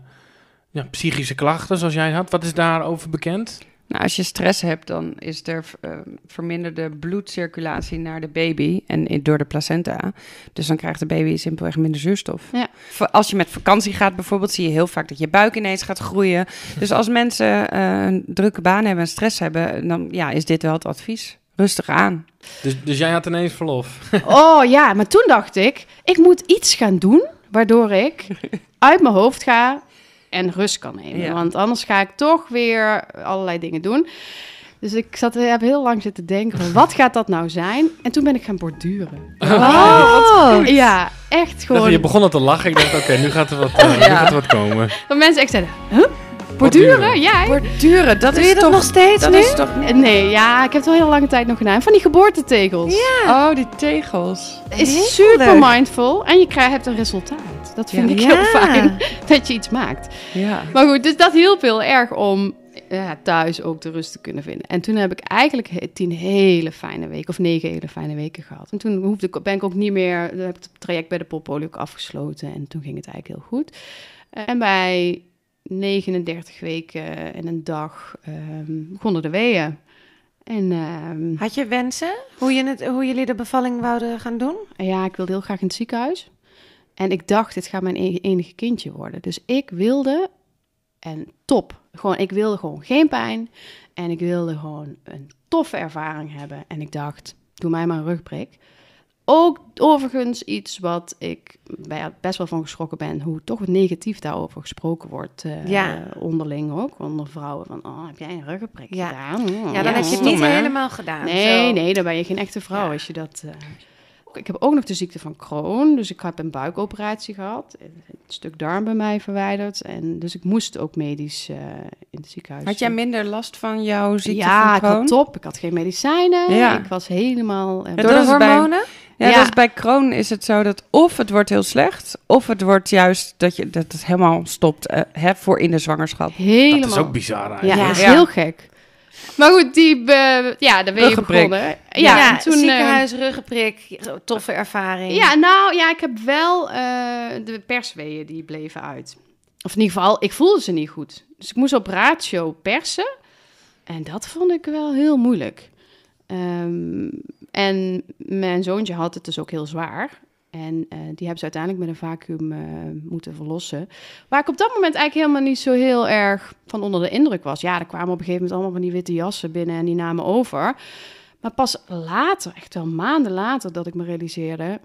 ja, psychische klachten zoals jij had? Wat is daarover bekend? Nou, als je stress hebt, dan is er eh, verminderde bloedcirculatie naar de baby en in- door de placenta. Dus dan krijgt de baby simpelweg minder zuurstof. Ja. Als je met vakantie gaat bijvoorbeeld, zie je heel vaak dat je buik ineens gaat groeien. Dus als mensen eh, een drukke baan hebben en stress hebben, dan ja, is dit wel het advies. Rustig aan. Dus, dus jij had ineens verlof. Oh ja, maar toen dacht ik, ik moet iets gaan doen waardoor ik uit mijn hoofd ga en rust kan nemen. Ja. Want anders ga ik toch weer allerlei dingen doen. Dus ik zat, heb heel lang zitten denken, van, wat gaat dat nou zijn? En toen ben ik gaan borduren. Oh, Ja, echt gewoon. je begon al te lachen. Ik dacht, oké, nu gaat er wat, eh, nu Ja. gaat er wat komen. Dat mensen echt zeiden, huh? Borduren? Jij? Borduren, dat doe is je dat toch... nog steeds dat nu? is toch... Eh, Nee, ja, ik heb het wel heel lange tijd nog gedaan. Van die geboortetegels. Oh, die tegels. Is super mindful en je krijgt, hebt een resultaat. Dat vind Ja. ik heel fijn, dat je iets maakt. Ja. Maar goed, dus dat hielp heel erg om ja, thuis ook de rust te kunnen vinden. En toen heb ik eigenlijk tien hele fijne weken, of negen hele fijne weken gehad. En toen hoefde ik, ben ik ook niet meer, dan heb ik het traject bij de poppolie ook afgesloten. En toen ging het eigenlijk heel goed. En bij 39 weken en een dag ehm, begonnen de weeën. En ehm, Had je wensen? Hoe, je het, hoe jullie de bevalling wouden gaan doen? ja, ik wilde heel graag in het ziekenhuis. En ik dacht, dit gaat mijn e- enige kindje worden. Dus ik wilde, en top, gewoon, ik wilde gewoon geen pijn. En ik wilde gewoon een toffe ervaring hebben. En ik dacht, doe mij maar een rugprik. Ook overigens iets wat ik best wel van geschrokken ben, hoe toch negatief daarover gesproken wordt. eh, Ja. onderling ook, onder vrouwen. Van, oh, heb jij een ruggenprik Ja. gedaan? Oh, Ja, dan heb je het niet helemaal gedaan. Nee, zo. nee, dan ben je geen echte vrouw als je dat... eh, Ik heb ook nog de ziekte van Crohn, dus ik heb een buikoperatie gehad. Een stuk darm bij mij verwijderd. En dus ik moest ook medisch eh, in het ziekenhuis. Had jij minder last van jouw ziekte ja, van ik Crohn? had top. Ik had geen medicijnen. Ja. Ik was helemaal... eh, Ja, Door de hormonen? Ja, Ja. is bij Crohn is het zo dat of het wordt heel slecht, of het wordt juist dat, je, dat het helemaal stopt eh, hè, voor in de zwangerschap. helemaal... Dat is ook bizar Ja, dat is Ja. heel gek. Maar goed, die... eh, ja, daar ben je begonnen. Ja, Ja, en toen... eh, ziekenhuis, ruggenprik, toffe ervaring. Ja, nou ja, ik heb wel eh, de persweeën die bleven uit. Of in ieder geval, ik voelde ze niet goed. Dus ik moest op ratio persen. En dat vond ik wel heel moeilijk. Ehm, en mijn zoontje had het dus ook heel zwaar. En eh, die hebben ze uiteindelijk met een vacuüm eh, moeten verlossen. Waar ik op dat moment eigenlijk helemaal niet zo heel erg van onder de indruk was. Ja, er kwamen op een gegeven moment allemaal van die witte jassen binnen en die namen over. Maar pas later, echt wel maanden later, dat ik me realiseerde...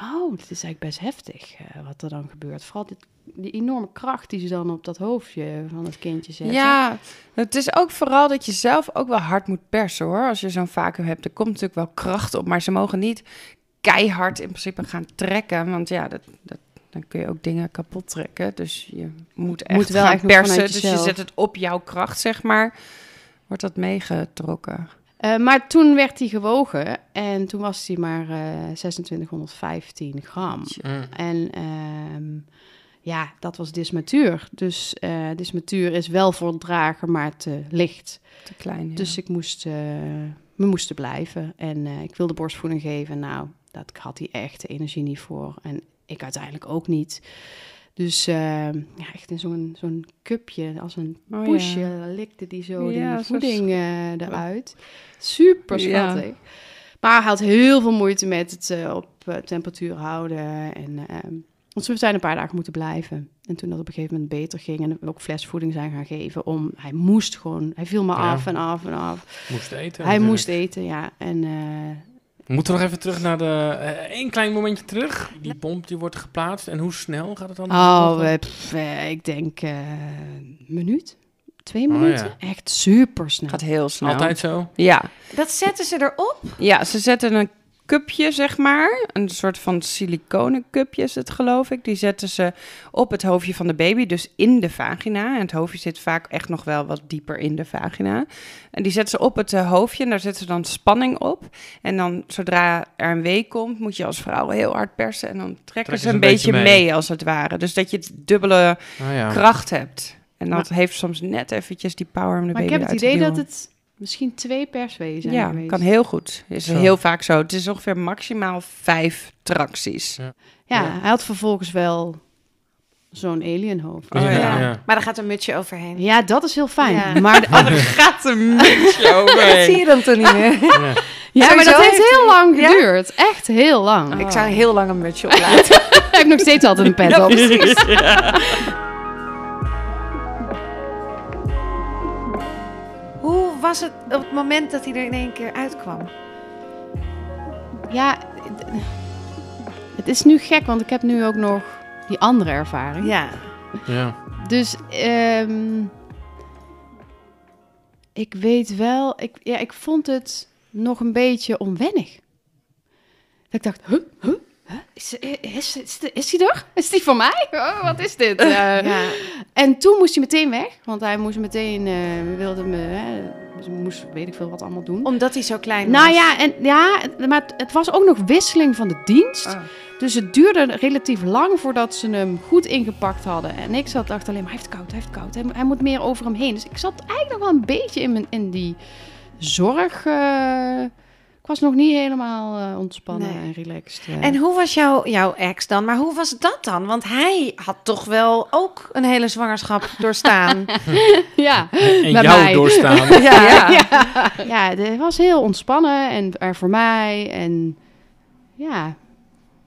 Oh, dit is eigenlijk best heftig eh, wat er dan gebeurt. Vooral dit, die enorme kracht die ze dan op dat hoofdje van het kindje zetten. Ja, het is ook vooral dat je zelf ook wel hard moet persen hoor. Als je zo'n vacuüm hebt, er komt natuurlijk wel kracht op, maar ze mogen niet keihard in principe gaan trekken, want ja, dat, dat, dan kun je ook dingen kapot trekken. Dus je moet echt Moet wel gaan persen, dus je zet het op jouw kracht, zeg maar. Wordt dat meegetrokken? Eh, maar toen werd hij gewogen en toen was hij maar eh 2615 gram. Mm. En ehm, ja, dat was dysmatuur. Dus eh dysmatuur is wel voor het dragen, maar te licht. Te klein. ja. Dus ik moest, eh, we moesten blijven. En eh, ik wilde borstvoeding geven. Nou, dat had hij echt de energie niet voor. En ik uiteindelijk ook niet. Dus eh, ja, echt in zo'n zo'n cupje, als een Oh, ja. poesje, likte die zo Ja, die voeding eh, eruit. Super Ja. schattig. Maar hij had heel veel moeite met het eh, op temperatuur houden. En, eh, want we zijn een paar dagen moeten blijven. En toen dat op een gegeven moment beter ging en we ook flesvoeding zijn gaan geven. Om, hij moest gewoon, hij viel maar Ja. af en af en af. Moest eten. hij natuurlijk. moest eten, ja. En eh, We moeten nog even terug naar de... Eén klein momentje terug. Die pomp die wordt geplaatst. En hoe snel gaat het dan? oh, eh, pff, eh, ik denk eh, een minuut, twee Oh, minuten. Echt super snel. gaat heel snel. Altijd zo? Ja. Dat zetten ze erop? ja, ze zetten een cupje, zeg maar. Een soort van siliconen cupje is het, geloof ik. Die zetten ze op het hoofdje van de baby, dus in de vagina. En het hoofdje zit vaak echt nog wel wat dieper in de vagina. En die zetten ze op het eh, hoofdje en daar zetten ze dan spanning op. En dan, zodra er een week komt, moet je als vrouw heel hard persen. En dan trekken, ze een, beetje, mee. als het ware. Dus dat je het dubbele Ah, ja. kracht hebt. En dat heeft soms net eventjes die power om de Maar ik baby heb het idee dat het misschien twee persweeën zijn Ja, geweest. kan heel goed. Is Zo. heel vaak zo. Het is ongeveer maximaal vijf tracties. Ja. Ja, Ja. hij had vervolgens wel zo'n alienhoofd. Oh, ja. ja. Maar daar gaat een mutsje overheen. Ja, dat is heel fijn. Ja. Maar, de, gaat een mutsje Dat zie je dan toch niet meer? Ja. ja, maar dat heeft heeft heel lang Ja? geduurd. Echt heel lang. Ik zou heel lang een mutsje op laten. Ik heb nog steeds altijd een pet op. was het op het moment dat hij er in één keer uitkwam? Ja, het- is nu gek, want ik heb nu ook nog die andere ervaring. Ja. Ja. Dus ehm, ik weet wel, ik, ja, ik vond het nog een beetje onwennig. Dat ik dacht, huh, huh, huh? Is, is, is, is hij er? Is die voor mij? Oh, wat is dit? Eh, ja. En toen moest hij meteen weg, want hij moest meteen, eh wilde me, hè, dus moest weet ik veel wat allemaal doen. Omdat hij zo klein Nou was. ja, en, ja, maar het, het was ook nog wisseling van de dienst. Oh. Dus het duurde relatief lang voordat ze hem goed ingepakt hadden. En ik zat dacht alleen maar, hij heeft koud, hij heeft koud. Hij, hij moet meer over hem heen. Dus ik zat eigenlijk nog wel een beetje in, mijn, in die zorg. Ik was nog niet helemaal eh, ontspannen Nee. en relaxed. eh. En hoe was jouw, jouw ex dan? Maar hoe was dat dan? Want hij had toch wel ook een hele zwangerschap doorstaan. ja, En Bij jou mij. doorstaan. ja. ja. ja, het was heel ontspannen en er voor mij. En ja,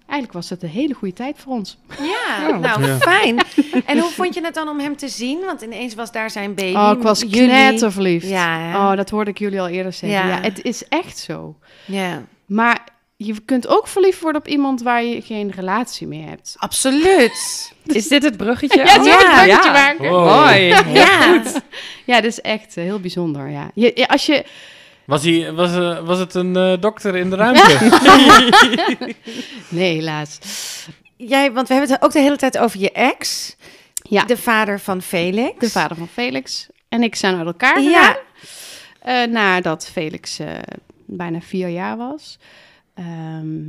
eigenlijk was het een hele goede tijd voor ons. Ja, nou Ja. fijn. En hoe vond je het dan om hem te zien? Want ineens was daar zijn baby. Oh, ik was knetterverliefd. Ja? Oh, dat hoorde ik jullie al eerder zeggen. Ja. Ja. het is echt zo. Ja, Maar je kunt ook verliefd worden op iemand waar je geen relatie meer hebt. absoluut. Is dit het bruggetje? Ja, Oh, ja, ja. bruggetje maken. Wow. Mooi. Ja, Ja, dat is echt eh, heel bijzonder. Ja. Je- als je, Was, hij, was, eh, was het een eh, dokter in de ruimte? nee, helaas. jij, want we hebben het ook de hele tijd over je ex. Ja, de, De vader van Felix. vader van Felix en ik zijn uit elkaar Ja. gegaan. Eh, nadat Felix eh, bijna vier jaar was. Ehm,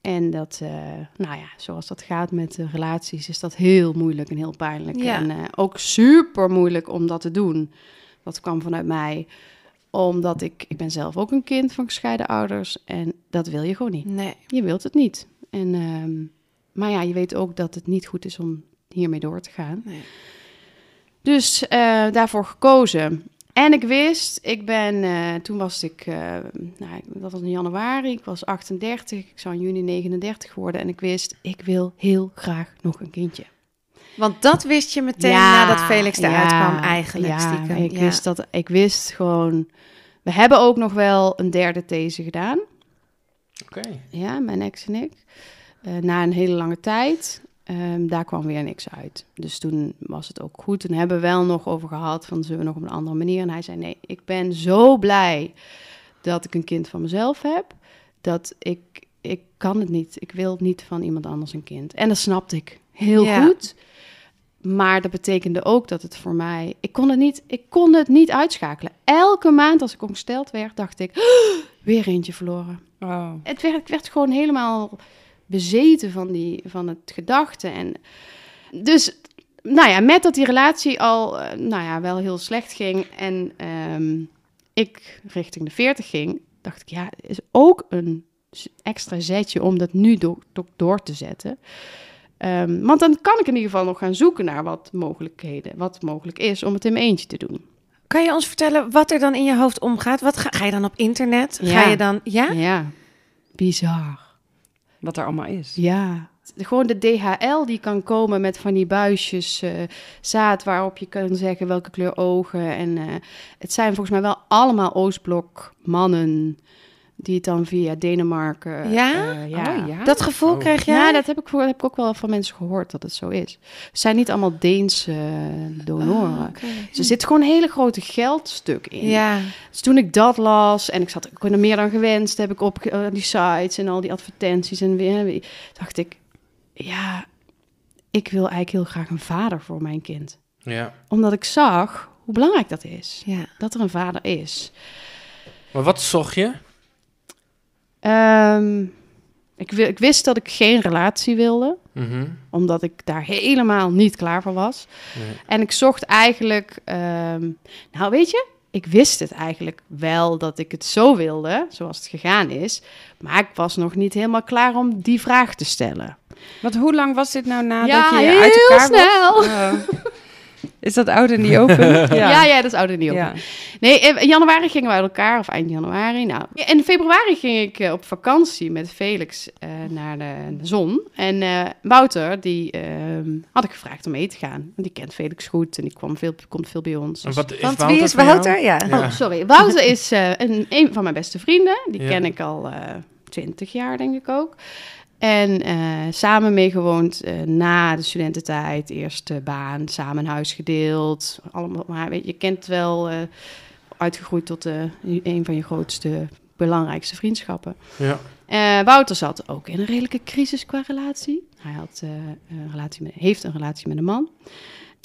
en dat, eh, nou ja, zoals dat gaat met de relaties, is dat heel moeilijk en heel pijnlijk. Ja. En eh, ook super moeilijk om dat te doen. Dat kwam vanuit mij, omdat ik, ik ben zelf ook een kind van gescheiden ouders. En dat wil je gewoon niet. Nee. Je wilt het niet. En, ehm, maar ja, je weet ook dat het niet goed is om hiermee door te gaan. Nee. Dus eh, daarvoor gekozen. En ik wist, ik ben, eh, toen was ik, eh, nou, dat was in januari, ik was 38, ik zou in juni 39 worden. En ik wist, ik wil heel graag nog een kindje. Want dat wist je meteen Ja, nadat Felix eruit ja, kwam eigenlijk ja, stiekem. Ik Ja. wist dat, ik wist gewoon, we hebben ook nog wel een derde these gedaan. Oké. Ja, mijn ex en ik. Eh, na een hele lange tijd. Ehm, daar kwam weer niks uit. Dus toen was het ook goed. Toen hebben we wel nog over gehad van zullen we nog op een andere manier. En hij zei nee, ik ben zo blij dat ik een kind van mezelf heb. Dat ik, ik kan het niet. Ik wil niet van iemand anders een kind. En dat snapte ik heel Ja. goed. Maar dat betekende ook dat het voor mij... Ik kon het niet, ik kon het niet uitschakelen. Elke maand als ik ongesteld werd, dacht ik... weer eentje verloren Oh. het werd, ik werd gewoon helemaal bezeten van, die, van het gedachte. En dus, nou ja, met dat die relatie al, eh, nou ja, wel heel slecht ging en ehm, ik richting de 40 ging, dacht ik, ja, is ook een extra zetje om dat nu do- do- door te zetten. Ehm, want dan kan ik in ieder geval nog gaan zoeken naar wat mogelijkheden, wat mogelijk is om het in mijn eentje te doen. Kan je ons vertellen wat er dan in je hoofd omgaat? Wat ga, ga je dan op internet? Ja. Ga je dan... Ja? Ja, bizar. Wat er allemaal is. Ja, gewoon de DHL die kan komen met van die buisjes eh, zaad waarop je kan zeggen welke kleur ogen. En eh, het zijn volgens mij wel allemaal Oostblok mannen die het dan via Denemarken... Ja? eh, ja. Oh, ja. Dat gevoel Oh. krijg jij? Ja, dat heb ik, heb ik ook wel van mensen gehoord dat het zo is. Het zijn niet allemaal Deense eh, donoren. Oh, oké. Dus er zit gewoon een hele grote geldstuk in. Ja. Dus toen ik dat las en ik zat ik er meer dan gewenst, heb ik op eh, die sites en al die advertenties en weer dacht ik, ja, ik wil eigenlijk heel graag een vader voor mijn kind, Ja. omdat ik zag hoe belangrijk dat is, Ja. dat er een vader is. Maar wat zocht je? Ehm, ik, ik wist dat ik geen relatie wilde, Mhm. omdat ik daar helemaal niet klaar voor was. Nee. En ik zocht eigenlijk, ehm, nou weet je, ik wist het eigenlijk wel dat ik het zo wilde, zoals het gegaan is. Maar ik was nog niet helemaal klaar om die vraag te stellen. Want hoe lang was dit nou nadat ja, je heel uit elkaar was? snel. Oh. Is dat oud en niet open? Ja. ja, dat is ouder niet op. Ja. Nee, in januari gingen we uit elkaar, of eind januari. Nou, in februari ging ik eh, op vakantie met Felix eh, naar de, de zon. En eh, Wouter, die ehm, had ik gevraagd om mee te gaan. Want die kent Felix goed en die kwam veel, komt veel bij ons. En Dus- wat is Want Wouter wie is? Wouter? Ja. Ja. Oh, sorry. Wouter is eh, een, een van mijn beste vrienden. Die Ja. ken ik al eh twintig jaar, denk ik ook. En eh, samen meegewoond eh, na de studententijd. Eerste baan, samen een huis gedeeld. Allemaal, maar weet je, je kent wel... eh, uitgegroeid tot een van je grootste, belangrijkste vriendschappen. Ja. Wouter zat ook in een redelijke crisis qua relatie. Hij had, een relatie met, heeft een relatie met een man.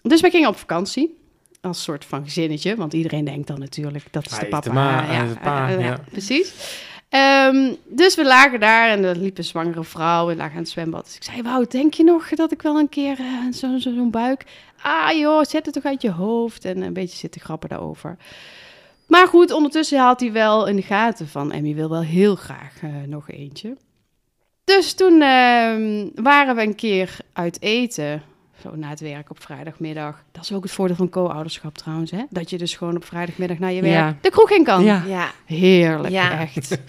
Dus wij gingen op vakantie. Als soort van gezinnetje. Want iedereen denkt dan natuurlijk dat is Hij de papa. de ma, is de pa, eh, ja. Precies. Ehm, dus we lagen daar en er liep een zwangere vrouw en lagen aan het zwembad. Dus ik zei, Wout, denk je nog dat ik wel een keer eh, zo- zo- zo'n buik... Ah joh, zet het toch uit je hoofd. En een beetje zitten grappen daarover. Maar goed, ondertussen had hij wel in de gaten van... Emmy wil wel heel graag eh, nog eentje. Dus toen ehm, waren we een keer uit eten... Zo na het werk op vrijdagmiddag. Dat is ook het voordeel van co-ouderschap trouwens, hè? Dat je dus gewoon op vrijdagmiddag naar je werk Ja. de kroeg in kan. Ja. Ja. Heerlijk, Ja. echt.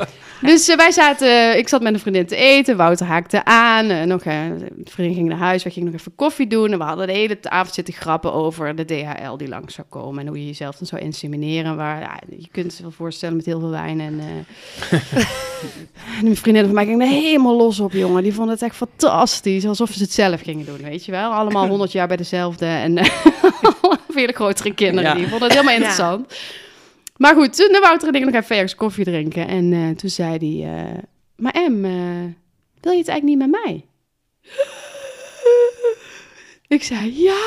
Dus eh, wij zaten, ik zat met een vriendin te eten, Wouter haakte aan, eh, nog, eh, de vriendin ging naar huis, wij gingen nog even koffie doen en we hadden de hele avond zitten grappen over de DHL die langs zou komen en hoe je jezelf dan zou insemineren. Waar, ja, je kunt je wel voorstellen met heel veel wijn en... eh en een vriendin van mij ging er helemaal los op, jongen. Die vond het echt fantastisch, alsof ze het zelf gingen doen, weet je wel. Allemaal honderd jaar bij dezelfde en eh, vele grotere kinderen, Ja. die vonden het helemaal interessant. Maar goed, toen Wouter en ik nog even ergens koffie drinken. En eh, toen zei hij... eh, maar Em, eh, wil je het eigenlijk niet met mij? Ik zei, ja.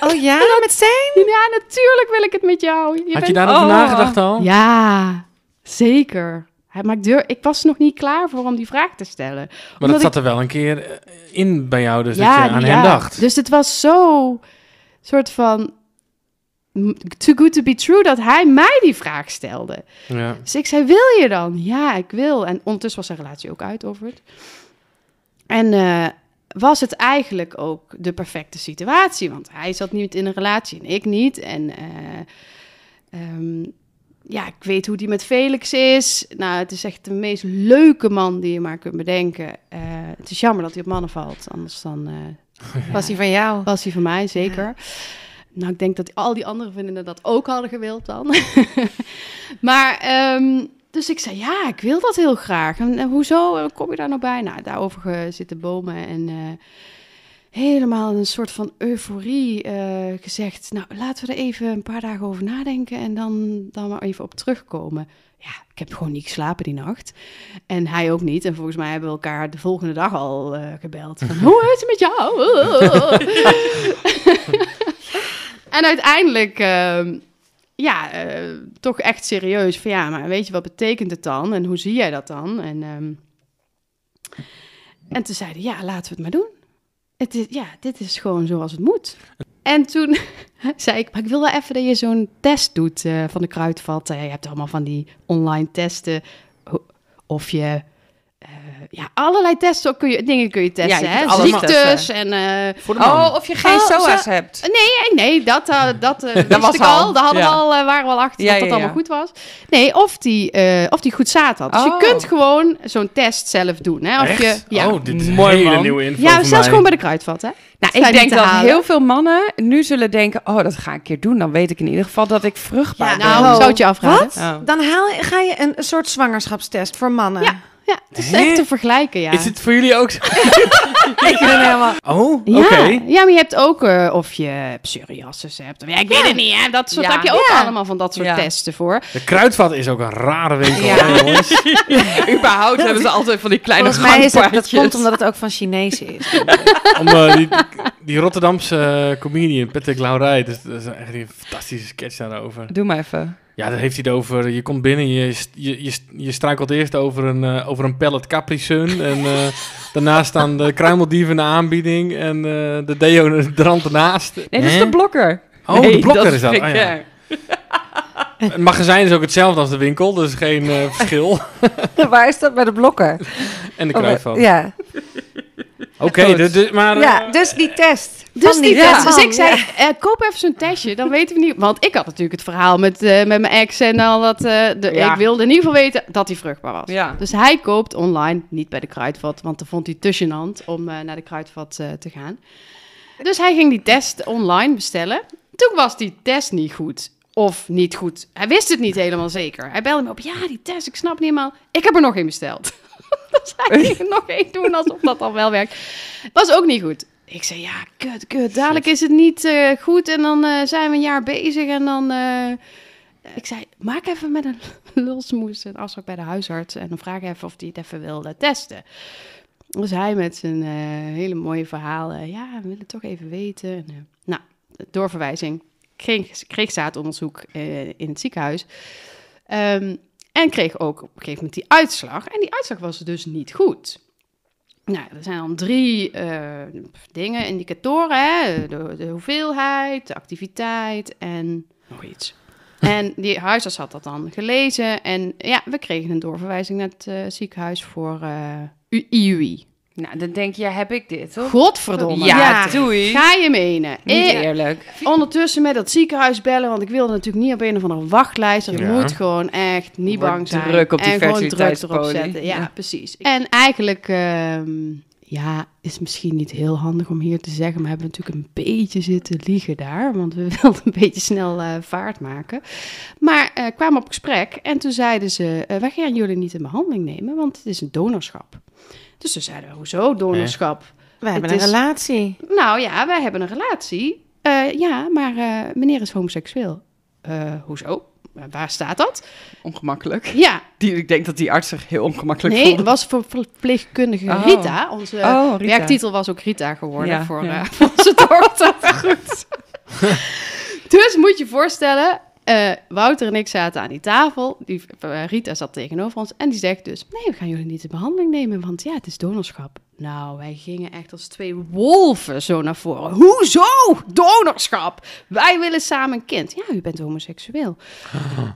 Oh ja, met zijn? Ja, natuurlijk wil ik het met jou. Je Had bent- je daarover Oh. nagedacht al? Ja, zeker. Hij- Maar ik, durf, ik was nog niet klaar voor om die vraag te stellen. Maar Omdat dat zat er wel een keer eh, in bij jou, dus dat Ja, je aan ja. hem dacht. Dus het was zo soort van too good to be true dat hij mij die vraag stelde. Ja. Dus ik zei, wil je dan? Ja, ik wil. En ondertussen was zijn relatie ook uit over het. En eh, was het eigenlijk ook de perfecte situatie? Want hij zat niet in een relatie en ik niet. En ehm, ja, ik weet hoe die met Felix is. Nou, het is echt de meest leuke man die je maar kunt bedenken. Eh, het is jammer dat hij op mannen valt. Anders dan eh, Was hij van jou? was hij van mij, zeker. Nou, ik denk dat al die andere vriendinnen dat ook hadden gewild dan. maar, ehm, dus ik zei, ja, ik wil dat heel graag. En hoezo eh, kom je daar nou bij? Nou, daarover zitten bomen en eh, helemaal een soort van euforie eh, gezegd. Nou, laten we er even een paar dagen over nadenken en dan, dan maar even op terugkomen. Ja, ik heb gewoon niet geslapen die nacht. En hij ook niet. En volgens mij hebben we elkaar de volgende dag al eh, gebeld. Van, hoe is het met jou? en uiteindelijk, ehm, ja, eh, toch echt serieus. Van ja, maar weet je, wat betekent het dan? En hoe zie jij dat dan? En, ehm, en toen zeiden ja, laten we het maar doen. Het is, ja, dit is gewoon zoals het moet. En toen zei ik, maar ik wil wel even dat je zo'n test doet eh, van de kruidvat. Eh, je hebt allemaal van die online testen. Of je ja, allerlei testen kun je, dingen kun je testen. Ja, je hè? Ziektes testen. en... eh, Voor de man. Oh, of je geen Oh, SOA's zo- hebt. Nee, nee, dat, eh, dat eh, wist was ik al. al. Daar hadden Ja. we al, eh, waren we al achter Ja, dat dat ja, allemaal ja. goed was. Nee, of die, eh, of die goed zaad had. Dus Oh. je kunt gewoon zo'n test zelf doen. Hè? Of Echt? je, ja, Oh, dit is Mooi, hele man. nieuwe info ja zelfs mij. gewoon bij de kruidvat, hè? Nou, ik denk dat halen? heel veel mannen nu zullen denken... oh, dat ga ik een keer doen. Dan weet ik in ieder geval dat ik vruchtbaar ben. Nou, Oh. zou het je afraden. Oh. Dan haal, ga je een, een soort zwangerschapstest voor mannen. Ja. Het is Hè? echt te vergelijken, ja. Is het voor jullie ook zo? Ik ben helemaal... Oh, oké. Ja, ja, maar je hebt ook eh, of je psoriasis hebt. Of, ja, ik weet het niet, hè. Dat soort Ja. heb je ook Ja. allemaal van dat soort Ja. testen voor. De kruidvat is ook een rare winkel, Ja. hè, jongens. Überhaupt hebben ze altijd van die kleine Volgens mij is dat gangpaadjes. komt omdat het ook van Chinezen is. Om, eh, die, die Rotterdamse eh, comedian, Patrick Laurij, dat is, dat is echt een fantastische sketch daarover. Doe maar even. Ja, daar heeft hij het over. Je komt binnen, je, je, je, je struikelt eerst over een, eh, over een pallet Capri Sun. En eh, daarnaast staan de kruimeldieven in de aanbieding en eh, de deodorant ernaast. Nee, dat is de blokker. Oh, de blokker is dat. Oh, ja. Het magazijn is ook hetzelfde als de winkel, dus geen eh, verschil. Waar is dat bij de blokker? En de kruidvat. Ja. Oké, de- de- maar... eh, ja, dus die test. Dus Van die test. Dus ik zei, ja. eh, koop even zo'n testje, dan weten we niet. Want ik had natuurlijk het verhaal met, eh, met mijn ex en al dat. eh, de, Ja. Ik wilde in ieder geval weten dat hij vruchtbaar was. Ja. Dus hij koopt online, niet bij de kruidvat, want dan vond hij te gênant om eh, naar de kruidvat eh, te gaan. Dus hij ging die test online bestellen. Toen was die test niet goed. Of niet goed. Hij wist het niet helemaal zeker. Hij belde me op. Ja, die test, ik snap niet helemaal. Ik heb er nog één besteld. Er nog één doen alsof dat dan wel werkt. Was ook niet goed. Ik zei, ja, kut, kut. Dadelijk is het niet eh, goed en dan eh, zijn we een jaar bezig en dan... eh, ik zei, maak even met een lulsmoes een afspraak bij de huisarts en dan vraag even of hij het even wil testen. Dus hij met zijn hele mooie verhaal, eh, ja, we willen toch even weten. En, nou, doorverwijzing. Kreeg, kreeg zaadonderzoek in het ziekenhuis. Ehm, en kreeg ook op een gegeven moment die uitslag. En die uitslag was dus niet goed. Nou, er zijn dan drie eh, dingen, indicatoren. Hè? De, de hoeveelheid, de activiteit en nog iets. En die huisarts had dat dan gelezen. En ja, we kregen een doorverwijzing naar het eh, ziekenhuis voor eh, U- IUI. Nou, dan denk je, heb ik dit, toch? Godverdomme. Ja, Ja. doei. Ga je menen? Niet Ik- eerlijk. ondertussen met dat ziekenhuis bellen, want ik wilde natuurlijk niet op een of andere wachtlijst. Ik Ja. moet gewoon echt niet Wordt bang zijn. druk op die en gewoon druk erop zetten. Ja, Ja. precies. En eigenlijk, ehm, ja, is misschien niet heel handig om hier te zeggen, maar hebben we natuurlijk een beetje zitten liegen daar, want we wilden een beetje snel eh, vaart maken. Maar eh, kwamen op gesprek en toen zeiden ze, eh, wij gaan jullie niet in behandeling nemen, want het is een donorschap. Dus toen zeiden we, hoezo donorschap? We hebben Het een is- relatie. Nou ja, wij hebben een relatie. Eh, ja, maar eh, meneer is homoseksueel. Eh, hoezo? Waar staat dat? Ongemakkelijk. Ja, Die, ik denk dat die arts zich heel ongemakkelijk nee, voelde. het was voor verpleegkundige Oh. Rita. Onze Oh, Rita. werktitel was ook Rita geworden Ja, voor, ja. eh, voor onze dochter. Goed. dus moet je je voorstellen, eh, Wouter en ik zaten aan die tafel. Die, eh, Rita zat tegenover ons en die zegt dus... Nee, we gaan jullie niet in behandeling nemen, want ja, het is donorschap. Nou, wij gingen echt als twee wolven zo naar voren. Hoezo? Donorschap? Wij willen samen een kind. Ja, u bent homoseksueel.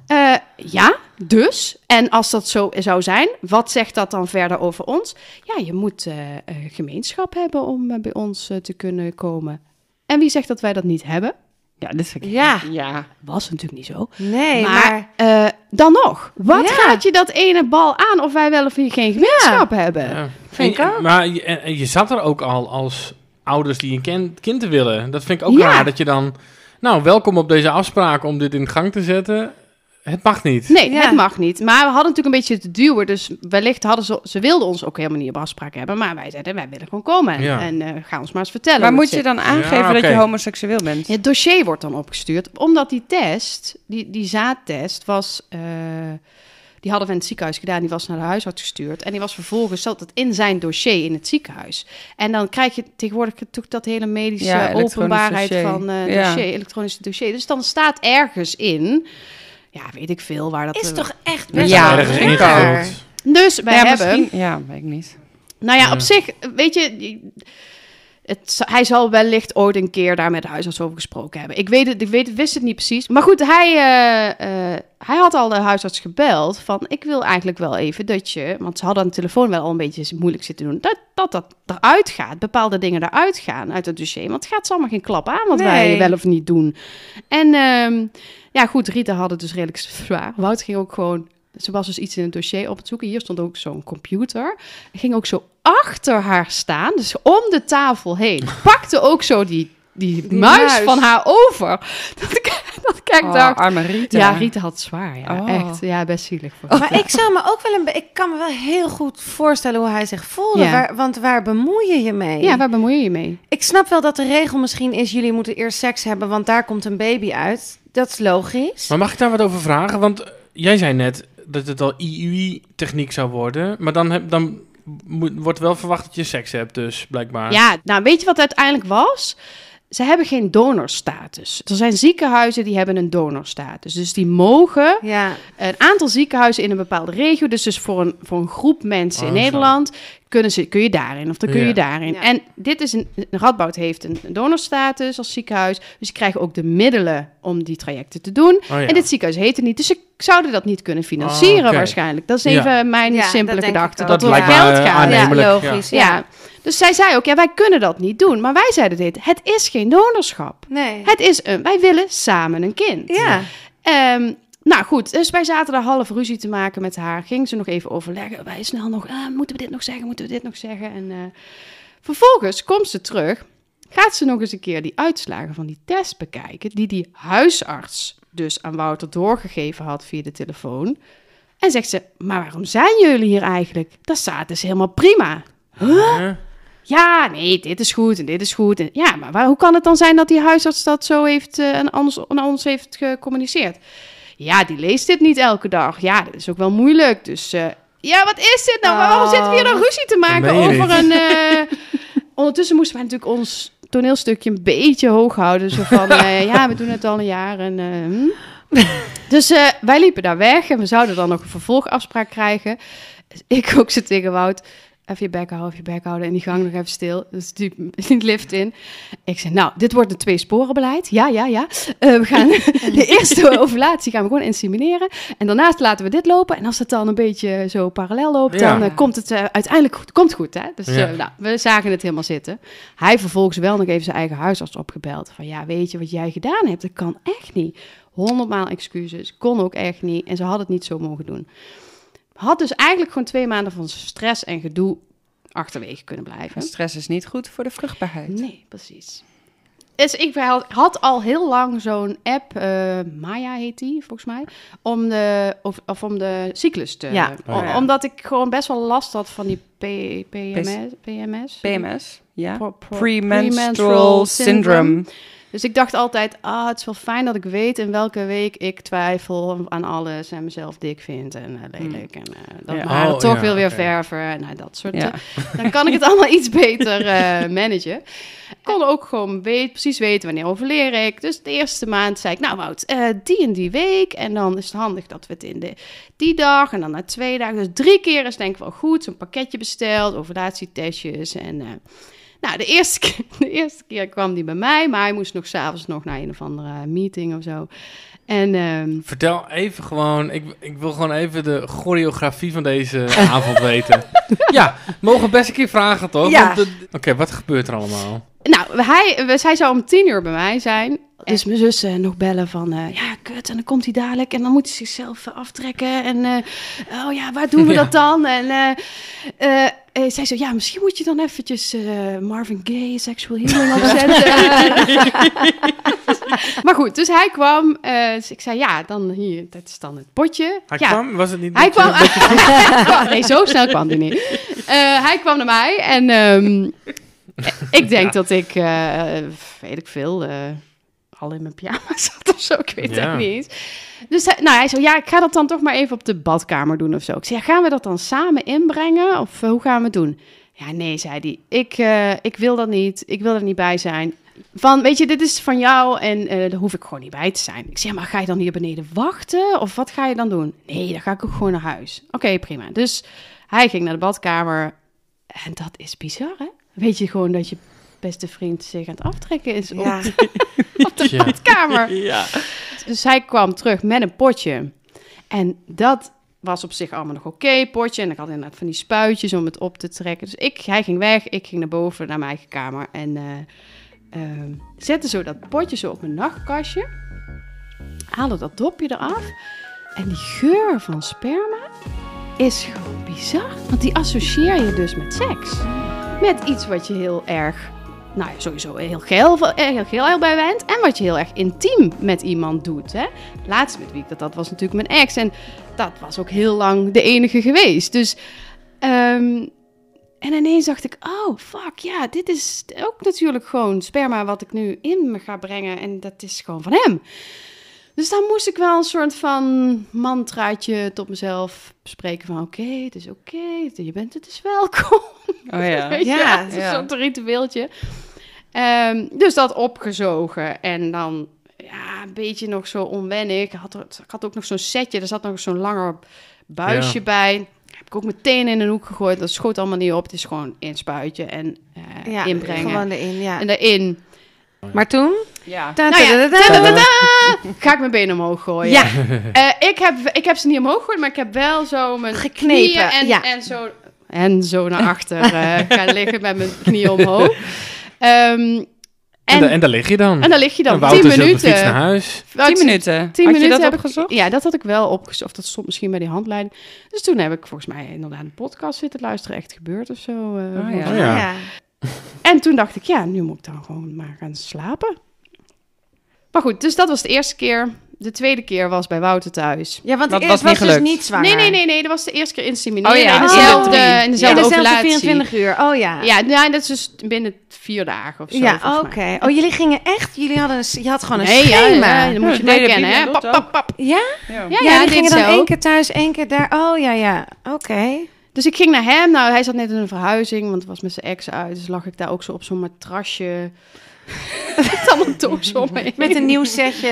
Eh, ja, dus. En als dat zo zou zijn, wat zegt dat dan verder over ons? Ja, je moet gemeenschap hebben om bij ons te kunnen komen. En wie zegt dat wij dat niet hebben? Ja, ik... Ja. Ja. Was natuurlijk niet zo. Nee, maar... maar eh, dan nog, wat Ja. gaat je dat ene bal aan of wij wel of niet geen gemeenschap hebben? Ja. Vind En- ik ook. Maar je, je zat er ook al als ouders die een ken- kind willen. Dat vind ik ook Ja. raar dat je dan... Nou, welkom op deze afspraak om dit in gang te zetten. Het mag niet. Nee, Ja. het mag niet. Maar we hadden natuurlijk een beetje te duwen. Dus wellicht hadden ze... Ze wilden ons ook helemaal niet op afspraak hebben. Maar wij zeiden, wij willen gewoon komen. En, Ja. en eh, ga ons maar eens vertellen. Maar moet je zit. dan aangeven Ja, dat je homoseksueel bent? Het dossier wordt dan opgestuurd. Omdat die test, die, die zaadtest, was... eh, die hadden we in het ziekenhuis gedaan. Die was naar de huisarts gestuurd. En die was vervolgens zat het in zijn dossier in het ziekenhuis. En dan krijg je tegenwoordig toch dat hele medische openbaarheid dossier. van eh Ja. dossier, elektronisch dossier. Dus dan staat ergens in... Ja, weet ik veel waar dat... is toch echt best Ja, wel ergens. Dus wij ja, hebben... Ja, weet ik niet. Nou ja, Ja. op zich, weet je... het, hij zal wellicht ooit een keer daar met de huisarts over gesproken hebben. Ik weet het, ik weet, wist het niet precies. Maar goed, hij, eh, eh, hij had al de huisarts gebeld van... ik wil eigenlijk wel even dat je... want ze hadden aan de telefoon wel al een beetje moeilijk zitten doen... dat dat, dat eruit gaat, bepaalde dingen eruit gaan uit het dossier. Want het gaat allemaal geen klap aan wat Nee. wij wel of niet doen. En ehm, ja, goed, Rita had het dus redelijk zwaar. Wout ging ook gewoon... Ze was dus iets in het dossier op het zoeken. Hier stond ook zo'n computer. Ging ook zo achter haar staan, dus om de tafel heen. Pakte ook zo die, die, Die muis, muis. van haar over. Dat ik, dat ik Oh, dacht... arme Rita. Ja, Rita had zwaar. Ja, Oh. echt. Ja, best zielig. Voor Maar ik zou me ook wel een ik kan me wel heel goed voorstellen hoe hij zich voelde. Ja. Waar, want waar bemoei je je mee? Ja, waar bemoei je je mee? Ik snap wel dat de regel misschien is: jullie moeten eerst seks hebben, want daar komt een baby uit. Dat is logisch. Maar mag ik daar wat over vragen? Want eh, jij zei net dat het al IUI-techniek zou worden. Maar dan, heb, dan moet, wordt wel verwacht dat je seks hebt, dus blijkbaar. Ja, nou weet je wat het uiteindelijk was? Ze hebben geen donorstatus. Er zijn ziekenhuizen die hebben een donorstatus. Dus die mogen Ja, een aantal ziekenhuizen in een bepaalde regio, dus, dus voor, een, voor een groep mensen Oh, in zo. Nederland, kunnen ze, kun je daarin of dan kun Ja. je daarin. Ja. En dit is een, Radboud heeft een donorstatus als ziekenhuis, dus die krijgen ook de middelen om die trajecten te doen. Oh, ja. En dit ziekenhuis heet het niet, dus ze zouden dat niet kunnen financieren Oh, oké. waarschijnlijk. Dat is Ja. even mijn Ja, simpele gedachte, dat, Dat het om geld eh, gaat. aannemelijk. ja logisch. Ja. Ja. Dus zij zei ook, ja, wij kunnen dat niet doen. Maar wij zeiden dit, het is geen donorschap. Nee. Het is een, wij willen samen een kind. ja. Ehm, nou goed, dus wij zaten daar half ruzie te maken met haar. Ging ze nog even overleggen. Wij snel nog, ah, moeten we dit nog zeggen, moeten we dit nog zeggen? En eh, vervolgens komt ze terug. Gaat ze nog eens een keer die uitslagen van die test bekijken. Die die huisarts dus aan Wouter doorgegeven had via de telefoon. En zegt ze, maar waarom zijn jullie hier eigenlijk? Dat staat dus helemaal prima. Huh? Ja, nee, dit is goed en dit is goed. En, ja, maar waar, hoe kan het dan zijn dat die huisarts dat zo heeft eh, en anders, aan ons heeft gecommuniceerd? Ja, die leest dit niet elke dag. Ja, dat is ook wel moeilijk. Dus eh, ja, wat is dit nou? Waarom Oh. zitten we hier dan ruzie te maken over niet. een... eh, Ondertussen moesten wij natuurlijk ons toneelstukje een beetje hoog houden. Zo van, eh, ja, we doen het al een jaar en... eh, hm. Dus eh, wij liepen daar weg en we zouden dan nog een vervolgafspraak krijgen. Dus ik ook zo tegen Wout, even je bek houden, even je bek houden. En die gang nog even stil. Dus die, die lift in. Ik zei, nou, dit wordt een twee-sporenbeleid. Ja, ja, ja. Eh, we gaan de eerste ovulatie gaan we gewoon insemineren. En daarnaast laten we dit lopen. En als het dan een beetje zo parallel loopt, Ja. dan eh, komt het eh, uiteindelijk goed. Komt goed, hè? Dus Ja. eh, nou, we zagen het helemaal zitten. Hij vervolgens wel nog even zijn eigen huisarts opgebeld. Van ja, weet je wat jij gedaan hebt? Dat kan echt niet. Honderdmaal excuses. Kon ook echt niet. En ze had het niet zo mogen doen. Had dus eigenlijk gewoon twee maanden van stress en gedoe achterwege kunnen blijven. Stress is niet goed voor de vruchtbaarheid. Nee, precies. Dus ik had- al heel lang zo'n app, eh, Maya heet die volgens mij, om de, of, of om de cyclus te... Ja. om- Oh, ja. Omdat ik gewoon best wel last had van die P, PMS. PMS? PMS, ja. Pro- pro- Premenstrual syndrome. Dus ik dacht altijd, ah, het is wel fijn dat ik weet in welke week ik twijfel aan alles en mezelf dik vind en eh, lelijk. En eh, dat Ja. haren Oh, toch ja, wil weer verven en nou, dat soort Ja. Dan kan ik het allemaal iets beter eh, managen. Ik kon ook gewoon weet, precies weten wanneer overleer ik. Dus de eerste maand zei ik, nou Wout, eh, die en die week. En dan is het handig dat we het in de, die dag en dan na twee dagen. Dus drie keer is denk ik wel goed. Zo'n pakketje besteld, ovulatietestjes en... eh, nou, de eerste, keer, de eerste keer kwam die bij mij, maar hij moest nog s'avonds nog naar een of andere meeting of zo. En ehm, Vertel even gewoon, ik, ik wil gewoon even de choreografie van deze avond weten. Ja, mogen we best een keer vragen toch? Ja. Oké, wat gebeurt er allemaal? Nou, hij, we- zij zou om tien uur bij mij zijn. Dus mijn zus eh, nog bellen van, eh, ja, kut, en dan komt hij dadelijk en dan moet hij zichzelf eh, aftrekken. En, eh, oh ja, waar doen we Ja. dat dan? En eh, eh, zij zo, ja, misschien moet je dan eventjes eh, Marvin Gaye, Sexual Healing opzetten. maar goed, dus hij kwam. eh, dus ik zei, ja, dan hier, dat is dan het potje. Hij ja, kwam, was het niet... hij kwam, kwam- Nee, zo snel kwam hij niet. Eh, hij kwam naar mij en ehm, ik denk dat ik, eh, weet ik veel, eh, al in mijn pyjama zat of zo. Ik weet Ja. niet eens. Dus hij, nou, hij zei, ja, ik ga dat dan toch maar even op de badkamer doen of zo. Ik zei, ja, gaan we dat dan samen inbrengen of eh, hoe gaan we het doen? Ja, nee, zei hij. Ik, eh, ik wil dat niet. Ik wil er niet bij zijn. Van, weet je, dit is van jou en eh daar hoef ik gewoon niet bij te zijn. Ik zeg, maar ga je dan hier beneden wachten? Of wat ga je dan doen? Nee, dan ga ik ook gewoon naar huis. Oké, prima. Dus hij ging naar de badkamer. En dat is bizar, hè? Weet je gewoon dat je beste vriend zich aan het aftrekken is Ja. op, op de Ja. badkamer. Ja. Dus hij kwam terug met een potje. En dat was op zich allemaal nog oké, potje. En ik had inderdaad van die spuitjes om het op te trekken. Dus ik, hij ging weg, ik ging naar boven, naar mijn eigen kamer. En eh, ehm, zette zo dat potje zo op mijn nachtkastje. Haalde dat dopje eraf. En die geur van sperma is gewoon bizar. Want die associeer je dus met seks. Met iets wat je heel erg, nou ja, sowieso heel geil, eh, heel geil bij bent. En wat je heel erg intiem met iemand doet. Hè? Laatst met wie ik dat had, was natuurlijk mijn ex. En dat was ook heel lang de enige geweest. Dus, ehm, en ineens dacht ik, oh fuck, ja, dit is ook natuurlijk gewoon sperma wat ik nu in me ga brengen. En dat is gewoon van hem. Dus dan moest ik wel een soort van mantraatje tot mezelf spreken van... oké, het is oké, je bent het is welkom. Oh ja. Ja, is ja. zo'n ritueeltje. Ehm, dus dat opgezogen en dan ja, een beetje nog zo onwennig. Ik had, er- ik had ook nog zo'n setje, er zat nog zo'n langer buisje Ja. bij. Heb ik ook meteen in een hoek gegooid. Dat schoot allemaal niet op. Het is gewoon inspuitje en eh, Ja, inbrengen. Gewoon erin, ja. En daarin Maar toen? Ja. Nou tadadada, ga ik mijn benen omhoog gooien. Ja. Eh, ik, heb, ik heb ze niet omhoog gegooid, maar ik heb wel zo mijn Geknepen, knieën en, ja. en, zo, en zo naar achter eh, gaan liggen met mijn knieën omhoog. Ehm, En, en, da- en daar lig je dan. en dan lig je dan En Wouter 10 zit op de minuten. fiets naar huis. Tien minuten. Tien Had je minuten dat heb opgezocht? Ik, ja, dat had ik wel opgezocht. Of dat stond misschien bij die handleiding. Dus toen heb ik volgens mij inderdaad een podcast zitten luisteren. Echt gebeurd of zo. eh, Oh, ja. Oh, ja. ja. En toen dacht ik, ja, nu moet ik dan gewoon maar gaan slapen. Maar goed, dus dat was de eerste keer. De tweede keer was bij Wouter thuis. Ja, want Dat ik was was, niet dus niet zwanger. Nee, nee, nee, nee. Dat was de eerste keer insemineren. Oh ja, in dezelfde, in dezelfde dezelfde ovulatie. 24 uur. Oh ja. Ja, nou, dat is dus binnen vier dagen of zo. Ja, oké. Oh, jullie gingen echt... Jullie hadden een, je had gewoon een Nee, ja, schema. ja, dan moet je Ja, nee, kennen, hè? Pap, pap, pap. Ja? Ja. Ja, Ja, ja, die gingen dan zo. één keer thuis, één keer daar. Oh, ja, ja. Oké. Dus ik ging naar hem. Nou, hij zat net in een verhuizing, want het was met zijn ex uit. Dus lag ik daar ook zo op zo'n matrasje. met allemaal om me. Met een nieuw setje.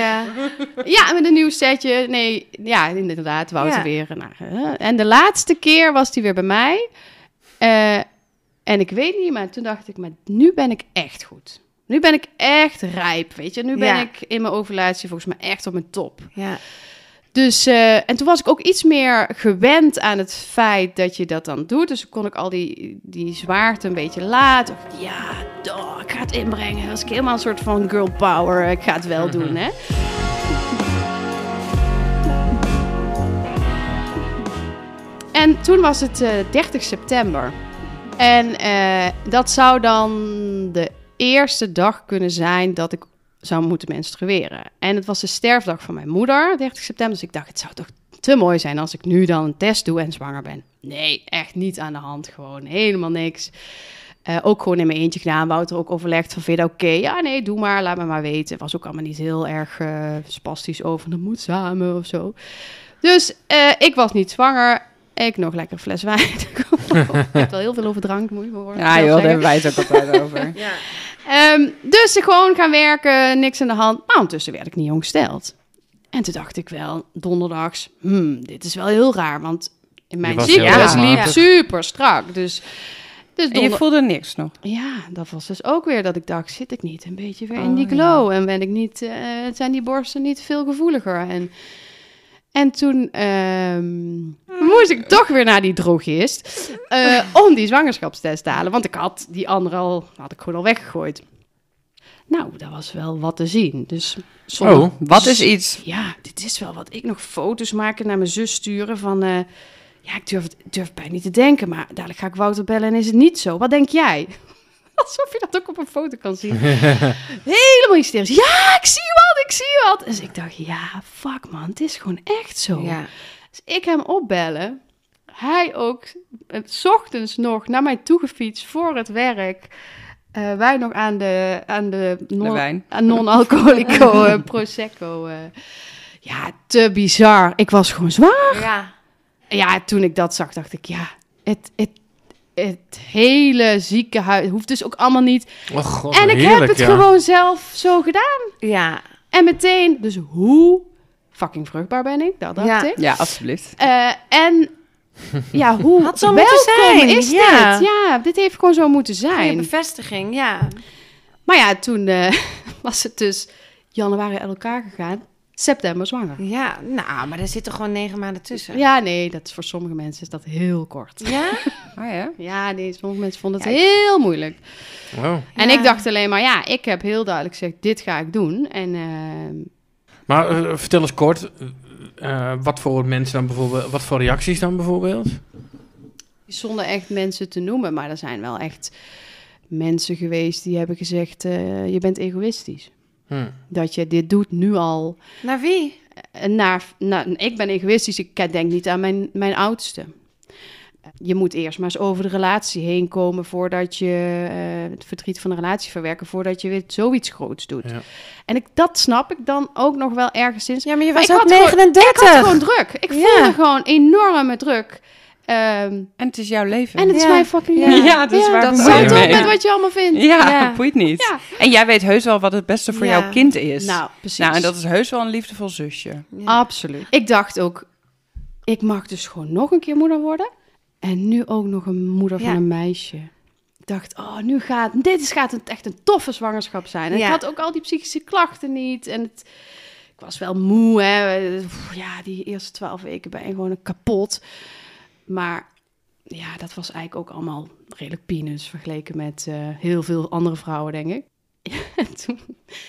Ja, met een nieuw setje. Nee, ja, inderdaad, Wouter Ja. weer. Nou, en de laatste keer was hij weer bij mij. Eh, en ik weet niet, maar toen dacht ik, maar nu ben ik echt goed. Nu ben ik echt rijp, weet je. Nu ben Ja. ik in mijn ovulatie volgens mij echt op mijn top. Ja. Dus, eh, en toen was ik ook iets meer gewend aan het feit dat je dat dan doet. Dus kon ik al die, die zwaarte een beetje laten. Ja, doh, ik ga het inbrengen. Dat ik helemaal een soort van girl power. Ik ga het wel doen, hè. En toen was het eh 30 september. En eh, dat zou dan de eerste dag kunnen zijn dat ik zou moeten menstrueren. En het was de sterfdag van mijn moeder, 30 september. Dus ik dacht, het zou toch te mooi zijn als ik nu dan een test doe en zwanger ben. Nee, echt niet aan de hand. Gewoon helemaal niks. Eh, ook gewoon in mijn eentje gedaan. Wouter ook overlegd van, vind oké? Ja, nee, doe maar, laat me maar weten. Was ook allemaal niet heel erg eh, spastisch over, dat moet samen of zo. Dus eh, ik was niet zwanger. Ik nog lekker een fles wijn. ik heb wel heel veel over drank, moet je horen. Ja, joh, daar hebben wij het ook altijd over. Ja. Ehm, dus ik gewoon gaan werken, niks aan de hand. Maar ondertussen werd ik niet ongesteld. En toen dacht ik wel, donderdags, hmm, dit is wel heel raar. Want in mijn erg liep super strak. Dus, dus En je voelde niks nog. ja, dat was dus ook weer dat ik dacht, zit ik niet een beetje weer in Oh, die ja. glow? En ben ik niet, eh, zijn die borsten niet veel gevoeliger? En, en toen ehm, moest ik toch weer naar die drogist eh, om die zwangerschapstest te halen. Want ik had die andere al, had ik gewoon al weggegooid. Nou, dat was wel wat te zien. Dus Oh, Wat is iets? ja, dit is wel wat ik nog foto's maken naar mijn zus sturen van... eh, ja, ik durf, het, durf bijna niet te denken, maar dadelijk ga ik Wouter bellen en is het niet zo. Wat denk jij? Alsof je dat ook op een foto kan zien. Helemaal hysterisch. Ja, ik zie wat, ik zie wat. Dus ik dacht, ja, fuck man, het is gewoon echt zo. Ja. Dus ik hem opbellen. Hij ook, eh, 's ochtends nog naar mij toegefietst voor het werk. Eh, wij nog aan de, aan de, non- aan non-alcoholico eh, Prosecco. ja, te bizar. Ik was gewoon zwaar. Ja. Ja, toen ik dat zag, dacht ik, ja, het, het, het hele ziekenhuis hoeft dus ook allemaal niet. Oh god, en ik heb het ja. gewoon zelf zo gedaan. Ja. En meteen, dus hoe fucking vruchtbaar ben ik? Dat dacht Ja. ik. Ja, alsjeblieft. Eh, en ja, hoe Had zo welkom moeten zijn, is ja. dit? Ja, dit heeft gewoon zo moeten zijn. bevestiging, ja. Maar ja, toen eh, was het dus januari uit elkaar gegaan. September zwanger. Ja, nou, maar er zitten gewoon negen maanden tussen. Ja, nee, dat is voor sommige mensen is dat heel kort. Ja? Oh ja? Ja, nee, sommige mensen vonden het Ja, ik- heel moeilijk. Oh. En Ja. ik dacht alleen maar, ja, ik heb heel duidelijk gezegd, dit ga ik doen. En ehm, Maar eh, vertel eens kort, eh, eh, wat voor mensen dan bijvoorbeeld, wat voor reacties dan bijvoorbeeld? zonder echt mensen te noemen, maar er zijn wel echt mensen geweest die hebben gezegd, eh, je bent egoïstisch. Hm. Dat je dit doet nu al. Naar wie? En naar, naar, ik ben egoïstisch, ik denk niet aan mijn, mijn oudste. Je moet eerst maar eens over de relatie heen komen voordat je eh, het verdriet van de relatie verwerken, voordat je weer zoiets groots doet. Ja. En ik, dat snap ik dan ook nog wel ergens in. Ja, maar je Maar was ik ook had gewoon- 39. Ik had gewoon druk. Ik Ja. voelde gewoon enorme druk. Ehm, En het is jouw leven. en het is Ja. mijn fucking Ja. leven. Ja, dus waar dat bemoei zou je Zet je op mee? met wat je allemaal vindt. Ja, Ja. boeit niet. Ja. En jij weet heus wel wat het beste voor Ja. jouw kind is. Nou, precies. Nou, en dat is heus wel een liefdevol zusje. Ja. Absoluut. Ik dacht ook, ik mag dus gewoon nog een keer moeder worden. En nu ook nog een moeder van Ja. een meisje. Ik dacht, oh, nu gaat, dit is, gaat het echt een toffe zwangerschap zijn. En Ja. ik had ook al die psychische klachten niet. En het, ik was wel moe, hè. Ja, die eerste twaalf weken ben je gewoon kapot. Maar ja, dat was eigenlijk ook allemaal redelijk peanuts vergeleken met eh, heel veel andere vrouwen, denk ik. En toen,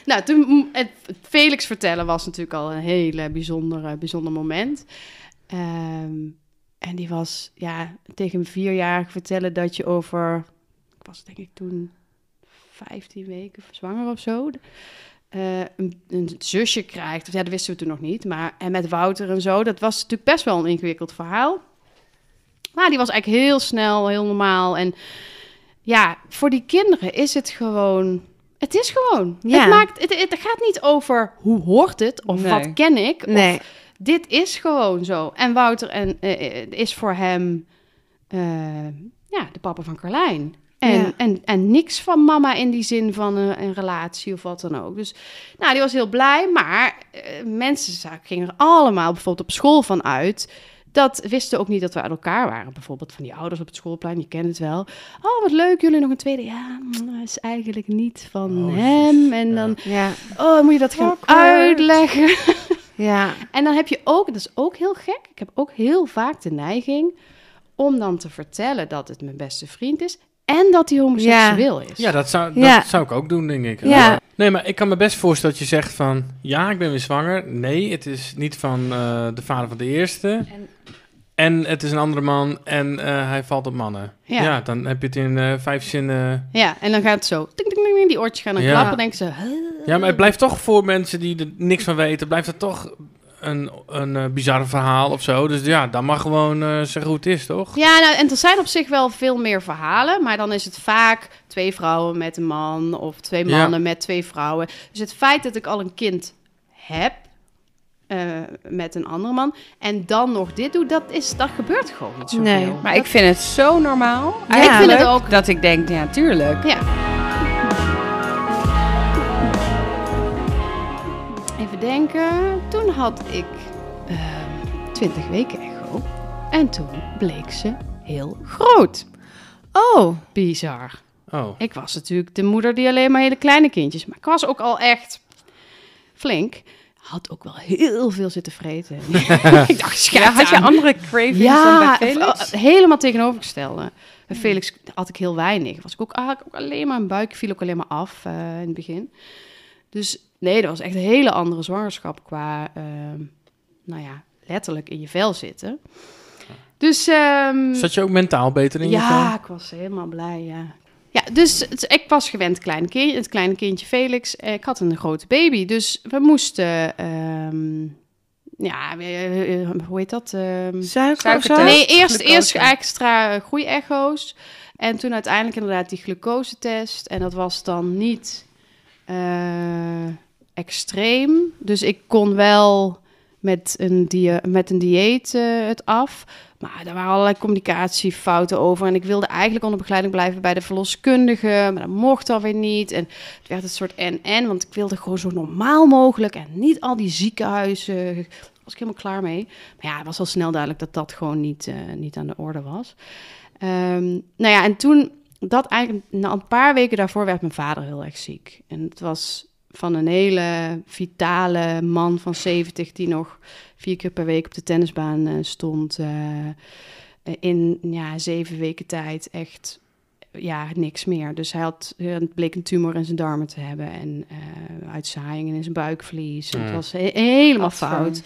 nou, toen, het, Felix vertellen was natuurlijk al een hele bijzondere, bijzonder moment. Ehm, en die was, ja, tegen een vierjarige vertellen dat je over, ik was denk ik toen 15 weken zwanger of zo, eh, een, een zusje krijgt. Ja, dat wisten we toen nog niet. Maar, en met Wouter en zo, dat was natuurlijk best wel een ingewikkeld verhaal. Maar die was eigenlijk heel snel, heel normaal. En ja, voor die kinderen is het gewoon... Het is gewoon. Ja. Het, maakt, het, het gaat niet over hoe hoort het of Nee. wat ken ik. Nee. Of, dit is gewoon zo. En Wouter en, eh, eh, is voor hem eh, ja, de papa van Carlijn. En, Ja. en, en niks van mama in die zin van een, een relatie of wat dan ook. Dus nou, die was heel blij. Maar eh, mensen gingen er allemaal bijvoorbeeld op school van uit. Dat wisten ook niet dat we uit elkaar waren. Bijvoorbeeld van die ouders op het schoolplein, je kent het wel. Oh, wat leuk, jullie nog een tweede. Ja, mm, is eigenlijk niet van Oh, hem. En Ja. dan, Ja. oh, moet je dat gaan Awkward. uitleggen. Ja. En dan heb je ook, dat is ook heel gek, ik heb ook heel vaak de neiging om dan te vertellen dat het mijn beste vriend is en dat hij homoseksueel is. Ja, dat zou, dat Ja. zou ik ook doen, denk ik. Ja. Nee, maar ik kan me best voorstellen dat je zegt van... Ja, ik ben weer zwanger. Nee, het is niet van eh, de vader van de eerste. En- En het is een andere man en eh, hij valt op mannen. Ja. Ja, dan heb je het in eh, vijf zinnen... Ja, en dan gaat het zo, ting, ting, ting, die oortjes gaan dan Ja. klappen, denken ze? Ja, maar het blijft toch voor mensen die er niks van weten... blijft het toch een, een eh, bizar verhaal of zo. Dus ja, dan mag gewoon eh, zeggen hoe het is, toch? Ja, nou, en er zijn op zich wel veel meer verhalen, maar dan is het vaak twee vrouwen met een man of twee Ja. mannen met twee vrouwen. Dus het feit dat ik al een kind heb eh, met een andere man en dan nog dit doe, dat, is, dat gebeurt gewoon niet zoveel. Nee, Maar ik vind het zo normaal. Ja. Ik vind het ook. Dat ik denk, ja, tuurlijk. Ja. Denken. Toen had ik ehm 20 weken echo. En toen bleek ze heel groot. Oh. Bizar. Oh, Ik was natuurlijk de moeder die alleen maar hele kleine kindjes. Maar ik was ook al echt flink. Had ook wel heel veel zitten vreten. ik dacht, Ja, had je andere cravings Ja, dan bij Felix? v- helemaal tegenovergestelde. Bij Felix had ik heel weinig. Was ik ook, ik ook alleen maar een buik, viel ook alleen maar af eh, in het begin. Dus nee, dat was echt een hele andere zwangerschap qua, ehm, nou ja, letterlijk in je vel zitten. Dus ehm, zat je ook mentaal beter in je ja, ik was helemaal blij, ja. Ja, dus het- ik was gewend kleine kind, het kleine kindje Felix. Eh, Ik had een grote baby, dus we moesten... ehm, ja, eh, hoe heet dat? Ehm, Suiker. Nee, eerst, glucose. eerst extra groeiecho's. En toen uiteindelijk inderdaad die glucosetest. En dat was dan niet eh, extreem. Dus ik kon wel met een, dia met een dieet eh, het af. Maar er waren allerlei communicatiefouten over. En ik wilde eigenlijk onder begeleiding blijven bij de verloskundige. Maar dat mocht alweer niet. En het werd een soort en-en. Want ik wilde gewoon zo normaal mogelijk. En niet al die ziekenhuizen. Daar was ik helemaal klaar mee. Maar ja, het was al snel duidelijk dat dat gewoon niet, eh, niet aan de orde was. Ehm, nou ja, en toen dat eigenlijk, na een paar weken daarvoor werd mijn vader heel erg ziek. En het was van een hele vitale man van 70 die nog vier keer per week op de tennisbaan eh, stond. eh, in ja, zeven weken tijd echt ja, niks meer. Dus hij had, eh, het bleek een tumor in zijn darmen te hebben en eh uitzaaiingen in zijn buikvlies. Het was he- helemaal fout.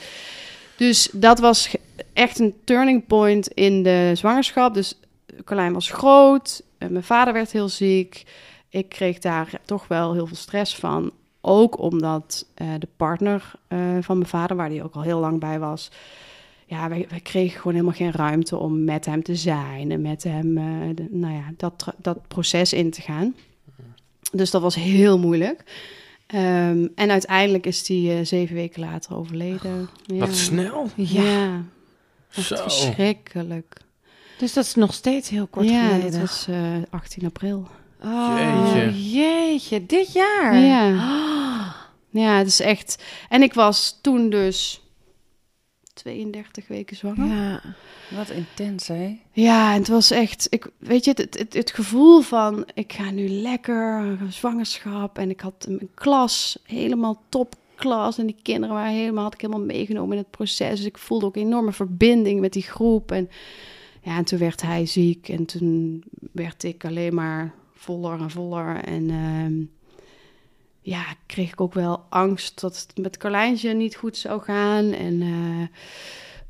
Dus dat was echt een turning point in de zwangerschap. Dus Carlijn was groot, mijn vader werd heel ziek. Ik kreeg daar toch wel heel veel stress van. Ook omdat eh, de partner eh, van mijn vader, waar die ook al heel lang bij was... Ja, wij, wij kregen gewoon helemaal geen ruimte om met hem te zijn... en met hem, eh, de- nou ja, dat, dat proces in te gaan. Dus dat was heel moeilijk. Ehm, en uiteindelijk is die eh, zeven weken later overleden. Ja. Wat snel. Ja, Zo. verschrikkelijk. Dus dat is nog steeds heel kort ja, geleden. dat was eh 18 april. Oh, Jeetje. jeetje. Dit jaar? Ja. Oh. Ja, het is echt... En ik was toen dus 32 weken zwanger. Ja. Wat intens, hè? Ja, en het was echt, ik, weet je, het, het, het gevoel van ik ga nu lekker zwangerschap en ik had een klas helemaal topklas en die kinderen waren helemaal, had ik helemaal meegenomen in het proces. Dus ik voelde ook een enorme verbinding met die groep en ja, en toen werd hij ziek en toen werd ik alleen maar voller en voller en ehm, ja, kreeg ik ook wel angst dat het met Carlijntje niet goed zou gaan en eh,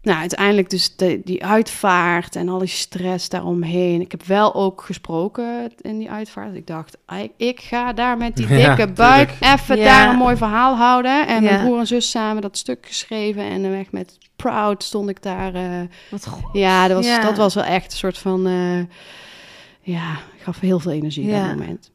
nou, uiteindelijk dus de, die uitvaart en al die stress daaromheen. Ik heb wel ook gesproken in die uitvaart. Ik dacht, ik, ik ga daar met die Ja, dikke buik even Ja. daar een mooi verhaal houden. En Ja. mijn broer en zus samen dat stuk geschreven. En dan weg met Proud stond ik daar. eh, Wat goed. ja, dat was, Ja. dat was wel echt een soort van... eh, ja, gaf heel veel energie op Ja. dat moment.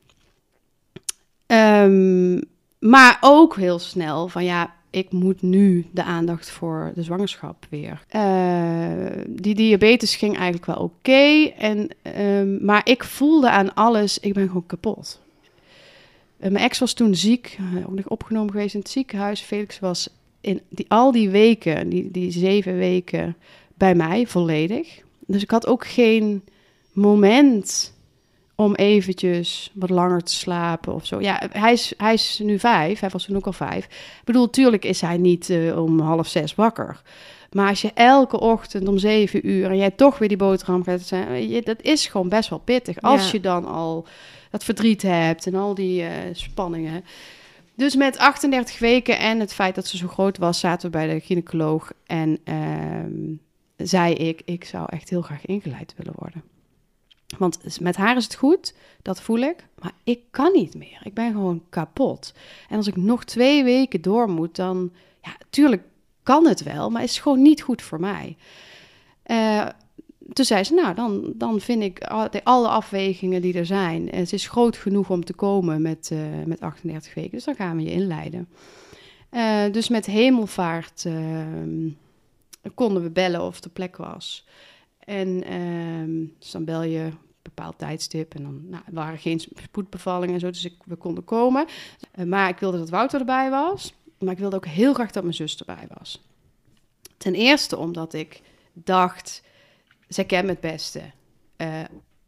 Ehm, maar ook heel snel van ja, ik moet nu de aandacht voor de zwangerschap weer. Eh, die diabetes ging eigenlijk wel oké. en ehm, maar ik voelde aan alles, ik ben gewoon kapot. Eh, mijn ex was toen ziek, eh, ook nog opgenomen geweest in het ziekenhuis. Felix was in die, al die weken, die, die zeven weken, bij mij volledig. Dus ik had ook geen moment om eventjes wat langer te slapen of zo. Ja, hij is, hij is nu vijf, hij was toen ook al vijf. Ik bedoel, tuurlijk is hij niet eh, om half zes wakker. Maar als je elke ochtend om zeven uur en jij toch weer die boterham gaat zijn, dat is gewoon best wel pittig. Als Ja. je dan al dat verdriet hebt en al die eh, spanningen. Dus met 38 weken en het feit dat ze zo groot was, zaten we bij de gynaecoloog en ehm, zei ik, ik zou echt heel graag ingeleid willen worden. Want met haar is het goed, dat voel ik, maar ik kan niet meer. Ik ben gewoon kapot. En als ik nog twee weken door moet, dan, ja, tuurlijk kan het wel, maar is gewoon niet goed voor mij. Eh, toen zei ze, nou, dan, dan vind ik alle afwegingen die er zijn. eh, Het is groot genoeg om te komen met, eh, met 38 weken, dus dan gaan we je inleiden. Eh, dus met hemelvaart ehm, konden we bellen of de plek was. En ehm, dus dan bel je een bepaald tijdstip. En dan nou, er waren geen spoedbevallingen en zo, dus ik, we konden komen. Eh, maar ik wilde dat Wouter erbij was. Maar ik wilde ook heel graag dat mijn zus erbij was. Ten eerste omdat ik dacht, zij kent het beste. Eh,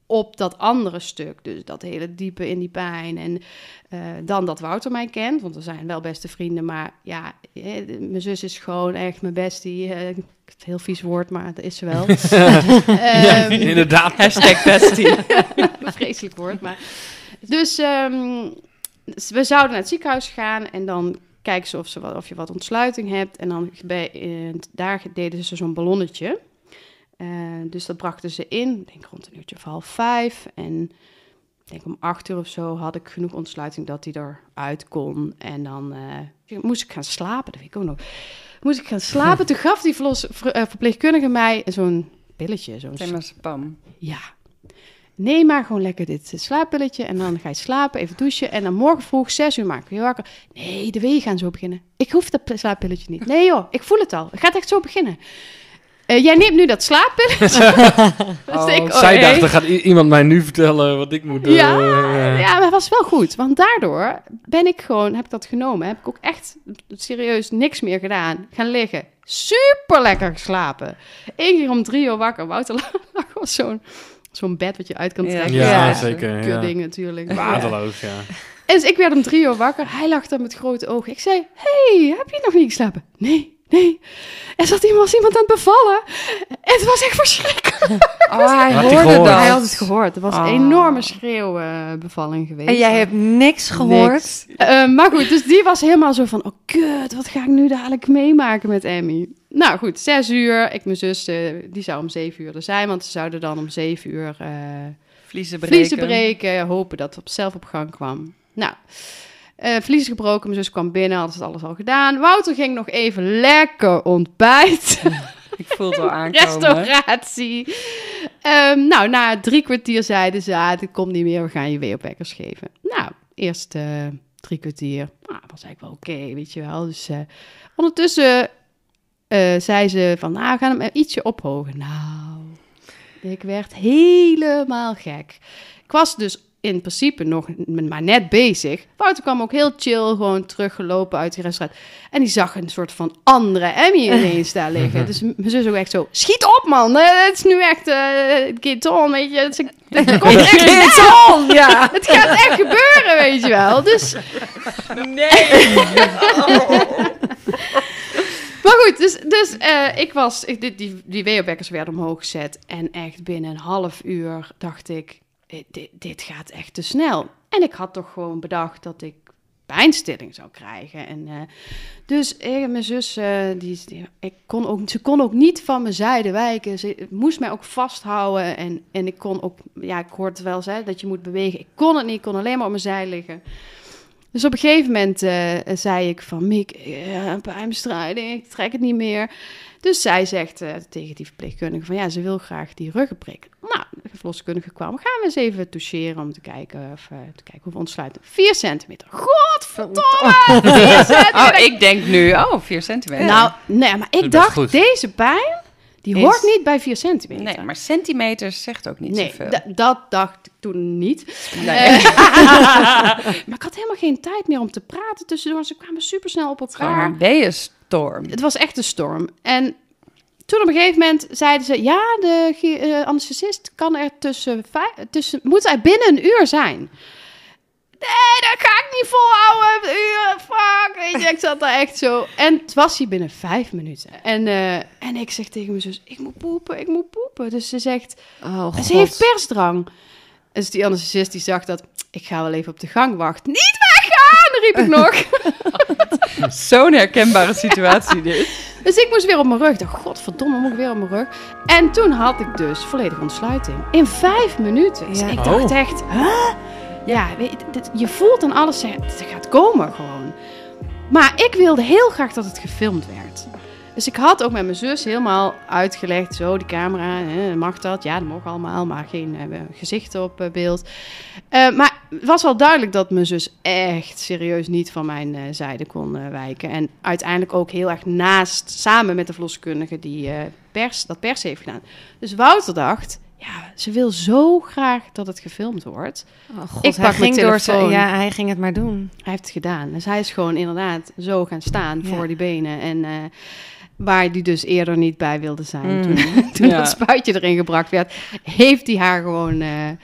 op dat andere stuk, dus dat hele diepe in die pijn. En eh, dan dat Wouter mij kent, want we zijn wel beste vrienden. Maar ja, eh, mijn zus is gewoon echt mijn bestie. Het heel vies woord, maar dat is ze wel. Ja, Ehm, inderdaad. Hashtag bestie. vreselijk woord. Maar... Dus dus we zouden naar het ziekenhuis gaan en dan kijken ze of, ze wat, of je wat ontsluiting hebt. En dan bij, daar deden ze zo'n ballonnetje. Eh, dus dat brachten ze in, ik denk rond een uurtje of half vijf. En ik denk om acht uur of zo had ik genoeg ontsluiting dat hij eruit kon. En dan eh, moest ik gaan slapen, dat weet ik ook nog. Moest ik gaan slapen. Toen gaf die verlos, ver- eh, verpleegkundige mij zo'n pilletje, zo'n Pam. ja. Neem maar gewoon lekker dit slaappilletje en dan ga je slapen, even douchen. En dan morgen vroeg, zes uur, maak je wakker. Nee, de weeën gaan zo beginnen. Ik hoef dat slaappilletje niet. Nee joh, ik voel het al. Het gaat echt zo beginnen. Eh, jij neemt nu dat slaappilletje. Dus ik, oh, Zij hey. dachten, gaat i- iemand mij nu vertellen wat ik moet doen? Ja, ja, maar het was wel goed. Want daardoor ben ik gewoon, heb ik dat genomen. Heb ik ook echt serieus niks meer gedaan. Gaan liggen. Super lekker geslapen. Eén keer om drie uur wakker. Wouter lag was zo'n Zo'n bed wat je uit kan trekken. Ja, Ja. zeker. Ja. ding natuurlijk. Waardeloos, ja. En dus ik werd om drie uur wakker. Hij lag daar met grote ogen. Ik zei, hey, heb je nog niet geslapen? Nee, nee. Er zat iemand, was iemand aan het bevallen. Het was echt verschrikkelijk. Oh, hij Had hij hoorde gehoord? dat. Hij had het gehoord. Het was Oh. een enorme schreeuwbevalling geweest. En jij hebt niks gehoord? Niks. Eh, maar goed, dus die was helemaal zo van... Oh, kut, wat ga ik nu dadelijk meemaken met Emmy? Nou goed, zes uur. Ik, mijn zus, eh, die zou om zeven uur er zijn. Want ze zouden dan om zeven uur eh Vliezen breken. vliezen breken. Hopen dat het zelf op gang kwam. Nou, eh vliezen gebroken. Mijn zus kwam binnen, hadden ze alles al gedaan. Wouter ging nog even lekker ontbijten. Ik voel het al aankomen. Restauratie. Ehm, nou, na drie kwartier zeiden ze, ah, dit komt niet meer, we gaan je weerwekkers geven. Nou, eerst eh, drie kwartier, nou, was eigenlijk wel oké, weet je wel. Dus eh, ondertussen zei ze van, nou, we gaan hem ietsje ophogen. Nou, ik werd helemaal gek. Ik was dus in principe nog maar net bezig. Wouter kwam ook heel chill, gewoon teruggelopen uit die restaurant. En die zag een soort van andere Emmy ineens daar liggen. Dus m- mijn zus ook echt zo, schiet op man, Eh, het is nu echt uh, get on, weet je. Het, is- het komt echt Get ja. het gaat echt gebeuren, weet je wel. Dus, maar goed, dus, dus eh, ik was, ik, dit, die, die weerwekkers werden omhoog gezet. En echt binnen een half uur dacht ik, dit, dit, gaat echt te snel. En ik had toch gewoon bedacht dat ik pijnstilling zou krijgen. En, eh, dus en mijn zus, eh, die, ik kon ook, ze kon ook niet van mijn zijde wijken. Ze moest mij ook vasthouden. En, en ik kon ook, ja, ik hoorde wel hè, dat je moet bewegen. Ik kon het niet, ik kon alleen maar op mijn zij liggen. Dus op een gegeven moment eh, zei ik van, Miek, eh, een pijnbestrijding, ik trek het niet meer. Dus zij zegt eh, tegen die verpleegkundige van, ja, ze wil graag die ruggenprik. Nou, de verloskundige kwam, gaan we eens even toucheren om te kijken, of, te kijken hoe we ontsluiten. 4 centimeter. Godverdomme! 4 centimeter. Oh, ik denk nu, oh, 4 centimeter. Nou, nee, maar ik dacht, goed. deze pijn, die Is- hoort niet bij 4 centimeter. nee, maar centimeters zegt ook niet Nee, zoveel. da- dat dacht ik toen niet. Nee. Eh, maar ik had helemaal geen tijd meer om te praten tussendoor. Ze kwamen super snel op elkaar. een weeënstorm. Het was echt een storm. En toen op een gegeven moment zeiden ze... Ja, de eh, anesthesist kan er tussen, tussen... Moet er binnen een uur zijn. Nee, dat ga ik niet volhouden. Een uur, fuck. Weet je, ik zat daar echt zo. En het was hij binnen vijf minuten. En, eh, en ik zeg tegen mijn zus... Ik moet poepen, ik moet poepen. Dus ze zegt... Oh, ze heeft persdrang. Dus die anesthesist die zag dat... Ik ga wel even op de gang wachten. Niet weggaan, riep ik nog. Zo'n herkenbare situatie dit. Dus ik moest weer op mijn rug. Dacht, godverdomme, moet ik weer op mijn rug. En toen had ik dus volledige ontsluiting. In vijf minuten. Dus Ja. ik dacht Oh. echt, huh? Ja, je, voelt aan alles, het gaat komen gewoon. Maar ik wilde heel graag dat het gefilmd werd. Dus ik had ook met mijn zus helemaal uitgelegd, zo, die camera, mag dat? Ja, dat mag allemaal, maar geen eh, gezichten op eh, beeld. Eh, maar het was wel duidelijk dat mijn zus echt serieus niet van mijn zijde kon wijken. En uiteindelijk ook heel erg naast, samen met de verloskundige die pers, dat pers heeft gedaan. Dus Wouter dacht, ja, ze wil zo graag dat het gefilmd wordt. Oh, God, Ik hij pak mijn ging door zijn, ja, hij ging het maar doen. Hij heeft het gedaan. Dus hij is gewoon inderdaad zo gaan staan Ja. voor die benen. En eh, waar hij dus eerder niet bij wilde zijn. Mm. Toen, toen Ja. dat spuitje erin gebracht werd, heeft hij haar gewoon eh, eh,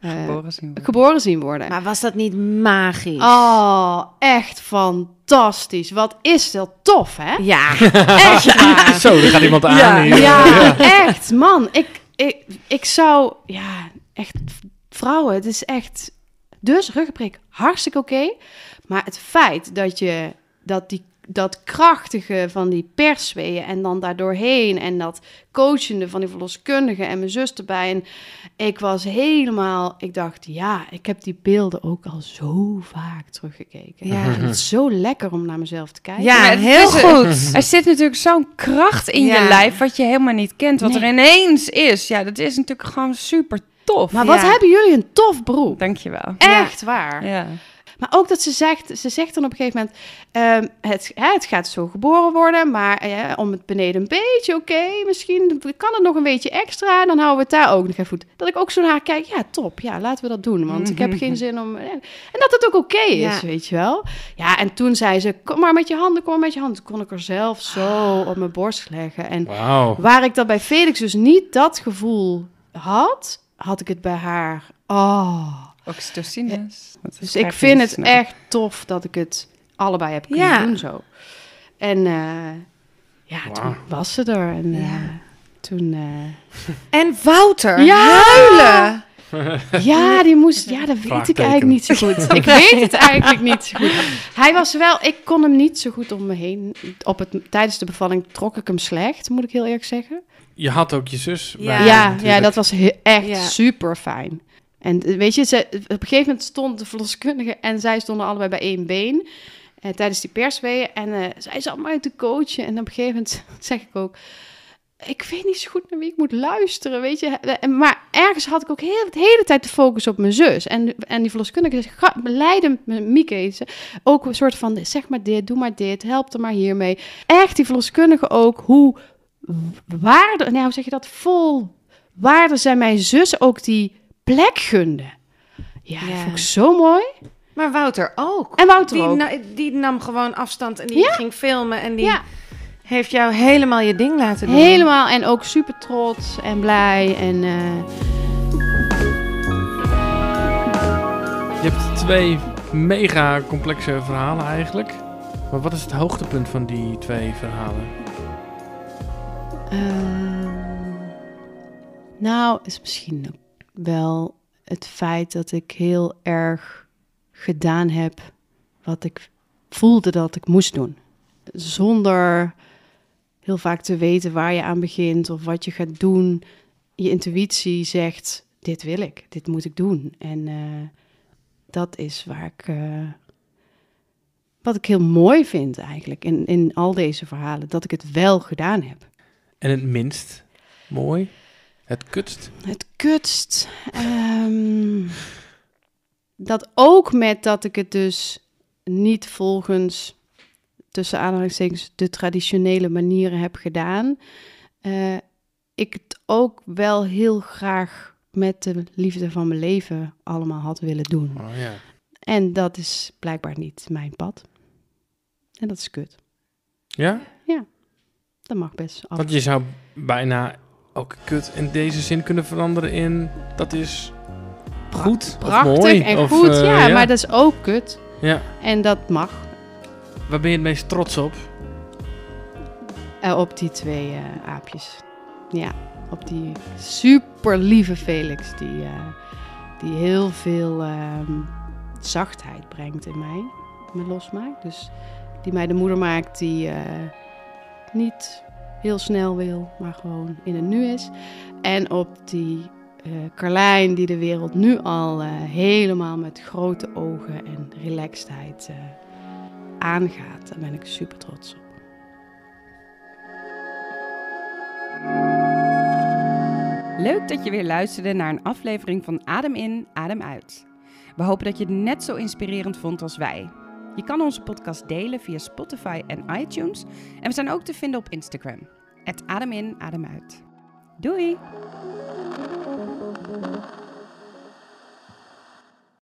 Geboren zien worden. geboren zien worden. Maar was dat niet magisch? Oh, echt fantastisch. Wat is dat tof, hè? Ja, Echt. Zo, er gaat iemand aan Ja. hier. Ja, echt, man. Ik, ik, ik zou, ja, echt, vrouwen, het is echt, dus ruggenprik, hartstikke oké. Maar het feit dat je, dat die, dat krachtige van die persweeën en dan daardoorheen en dat coachende van die verloskundige en mijn zus erbij. En ik was helemaal, ik dacht, ja, ik heb die beelden ook al zo vaak teruggekeken. Ja. Het zo lekker om naar mezelf te kijken. ja heel is- goed. Er zit natuurlijk zo'n kracht in Ja. je lijf wat je helemaal niet kent. Wat Nee. er ineens is. Ja, dat is natuurlijk gewoon super tof. Maar wat Ja. hebben jullie een tof beroep. Dankjewel. Echt waar. Ja. Maar ook dat ze zegt, ze zegt dan op een gegeven moment, ehm, het, hè, het gaat zo geboren worden, maar eh, om het beneden een beetje oké, misschien kan het nog een beetje extra, dan houden we het daar ook nog even goed. Dat ik ook zo naar haar kijk, ja top, ja laten we dat doen, want ik heb geen zin om... eh, en dat het ook oké is, Ja. weet je wel. Ja, en toen zei ze, kom maar met je handen, kom maar met je handen. Toen kon ik er zelf zo op mijn borst leggen. En. Waar ik dan bij Felix dus niet dat gevoel had, had ik het bij haar. Oh. Oxytocines. Is Dus ik vind het echt tof dat ik het allebei heb kunnen Ja. doen zo. En eh, ja, toen was ze er. En eh, toen... eh, En Wouter, Ja! huilen. Ja, die moest. Ja, dat weet ik eigenlijk niet zo goed. Ik weet het eigenlijk niet zo goed. Hij was wel. Ik kon hem niet zo goed om me heen. Op het, tijdens de bevalling trok ik hem slecht, moet ik heel eerlijk zeggen. Je had ook je zus Ja. bij, Ja, dat was he- echt Ja. super fijn. En eh, weet je, ze, op een gegeven moment stond de verloskundige en zij stonden allebei bij één been. eh, tijdens die persweeën. En eh, zij zat mij te coachen. En op een gegeven moment zeg ik ook... Ik weet niet zo goed naar wie ik moet luisteren, weet je. En- Maar ergens had ik ook heel, de hele tijd de focus op mijn zus. En, en die verloskundige zei, ga, met Mieke. Ook een soort van, zeg maar dit, doe maar dit, help er maar hiermee. Echt, die verloskundige ook, hoe waarde, nou hoe zeg je dat, vol waarde zijn mijn zus ook die plek gunde. Ja, dat vond ik zo mooi. Maar Wouter ook. En Wouter die, ook. na- die nam gewoon afstand en die Ja. ging filmen en die Ja. heeft jou helemaal je ding laten doen. Helemaal en ook super trots en blij. En eh, Je hebt twee mega complexe verhalen eigenlijk. Maar wat is het hoogtepunt van die twee verhalen? Ehm, nou, is misschien ook wel het feit dat ik heel erg gedaan heb wat ik voelde dat ik moest doen. Zonder heel vaak te weten waar je aan begint of wat je gaat doen. Je intuïtie zegt, dit wil ik, dit moet ik doen. En eh, dat is waar ik... eh, wat ik heel mooi vind eigenlijk in, in al deze verhalen, dat ik het wel gedaan heb. En het minst mooi? Het kutst? Het kutst. ehm, dat ook met dat ik het dus niet volgens, tussen aanhalingstekens, de traditionele manieren heb gedaan. eh, ik het ook wel heel graag met de liefde van mijn leven allemaal had willen doen. Oh ja. En dat is blijkbaar niet mijn pad. En dat is kut. Ja? Dat mag best af. Want je zou bijna ook kut in deze zin kunnen veranderen in dat is goed Prachtig of mooi. en of, goed, eh, ja, maar dat is ook kut. Ja. En dat mag. Waar ben je het meest trots op? Eh, op die twee eh, aapjes. Ja, op die super lieve Felix, die, die heel veel ehm, zachtheid brengt in mij, me losmaakt. Dus die mij de moeder maakt die niet heel snel wil, maar gewoon in het nu is. En op die eh Carlijn die de wereld nu al eh, helemaal met grote ogen en relaxedheid eh, aangaat. Daar ben ik super trots op. Leuk dat je weer luisterde naar een aflevering van Adem in, Adem uit. We hopen dat je het net zo inspirerend vond als wij. Je kan onze podcast delen via Spotify en iTunes. En we zijn ook te vinden op Instagram. Het adem in, adem uit. Doei!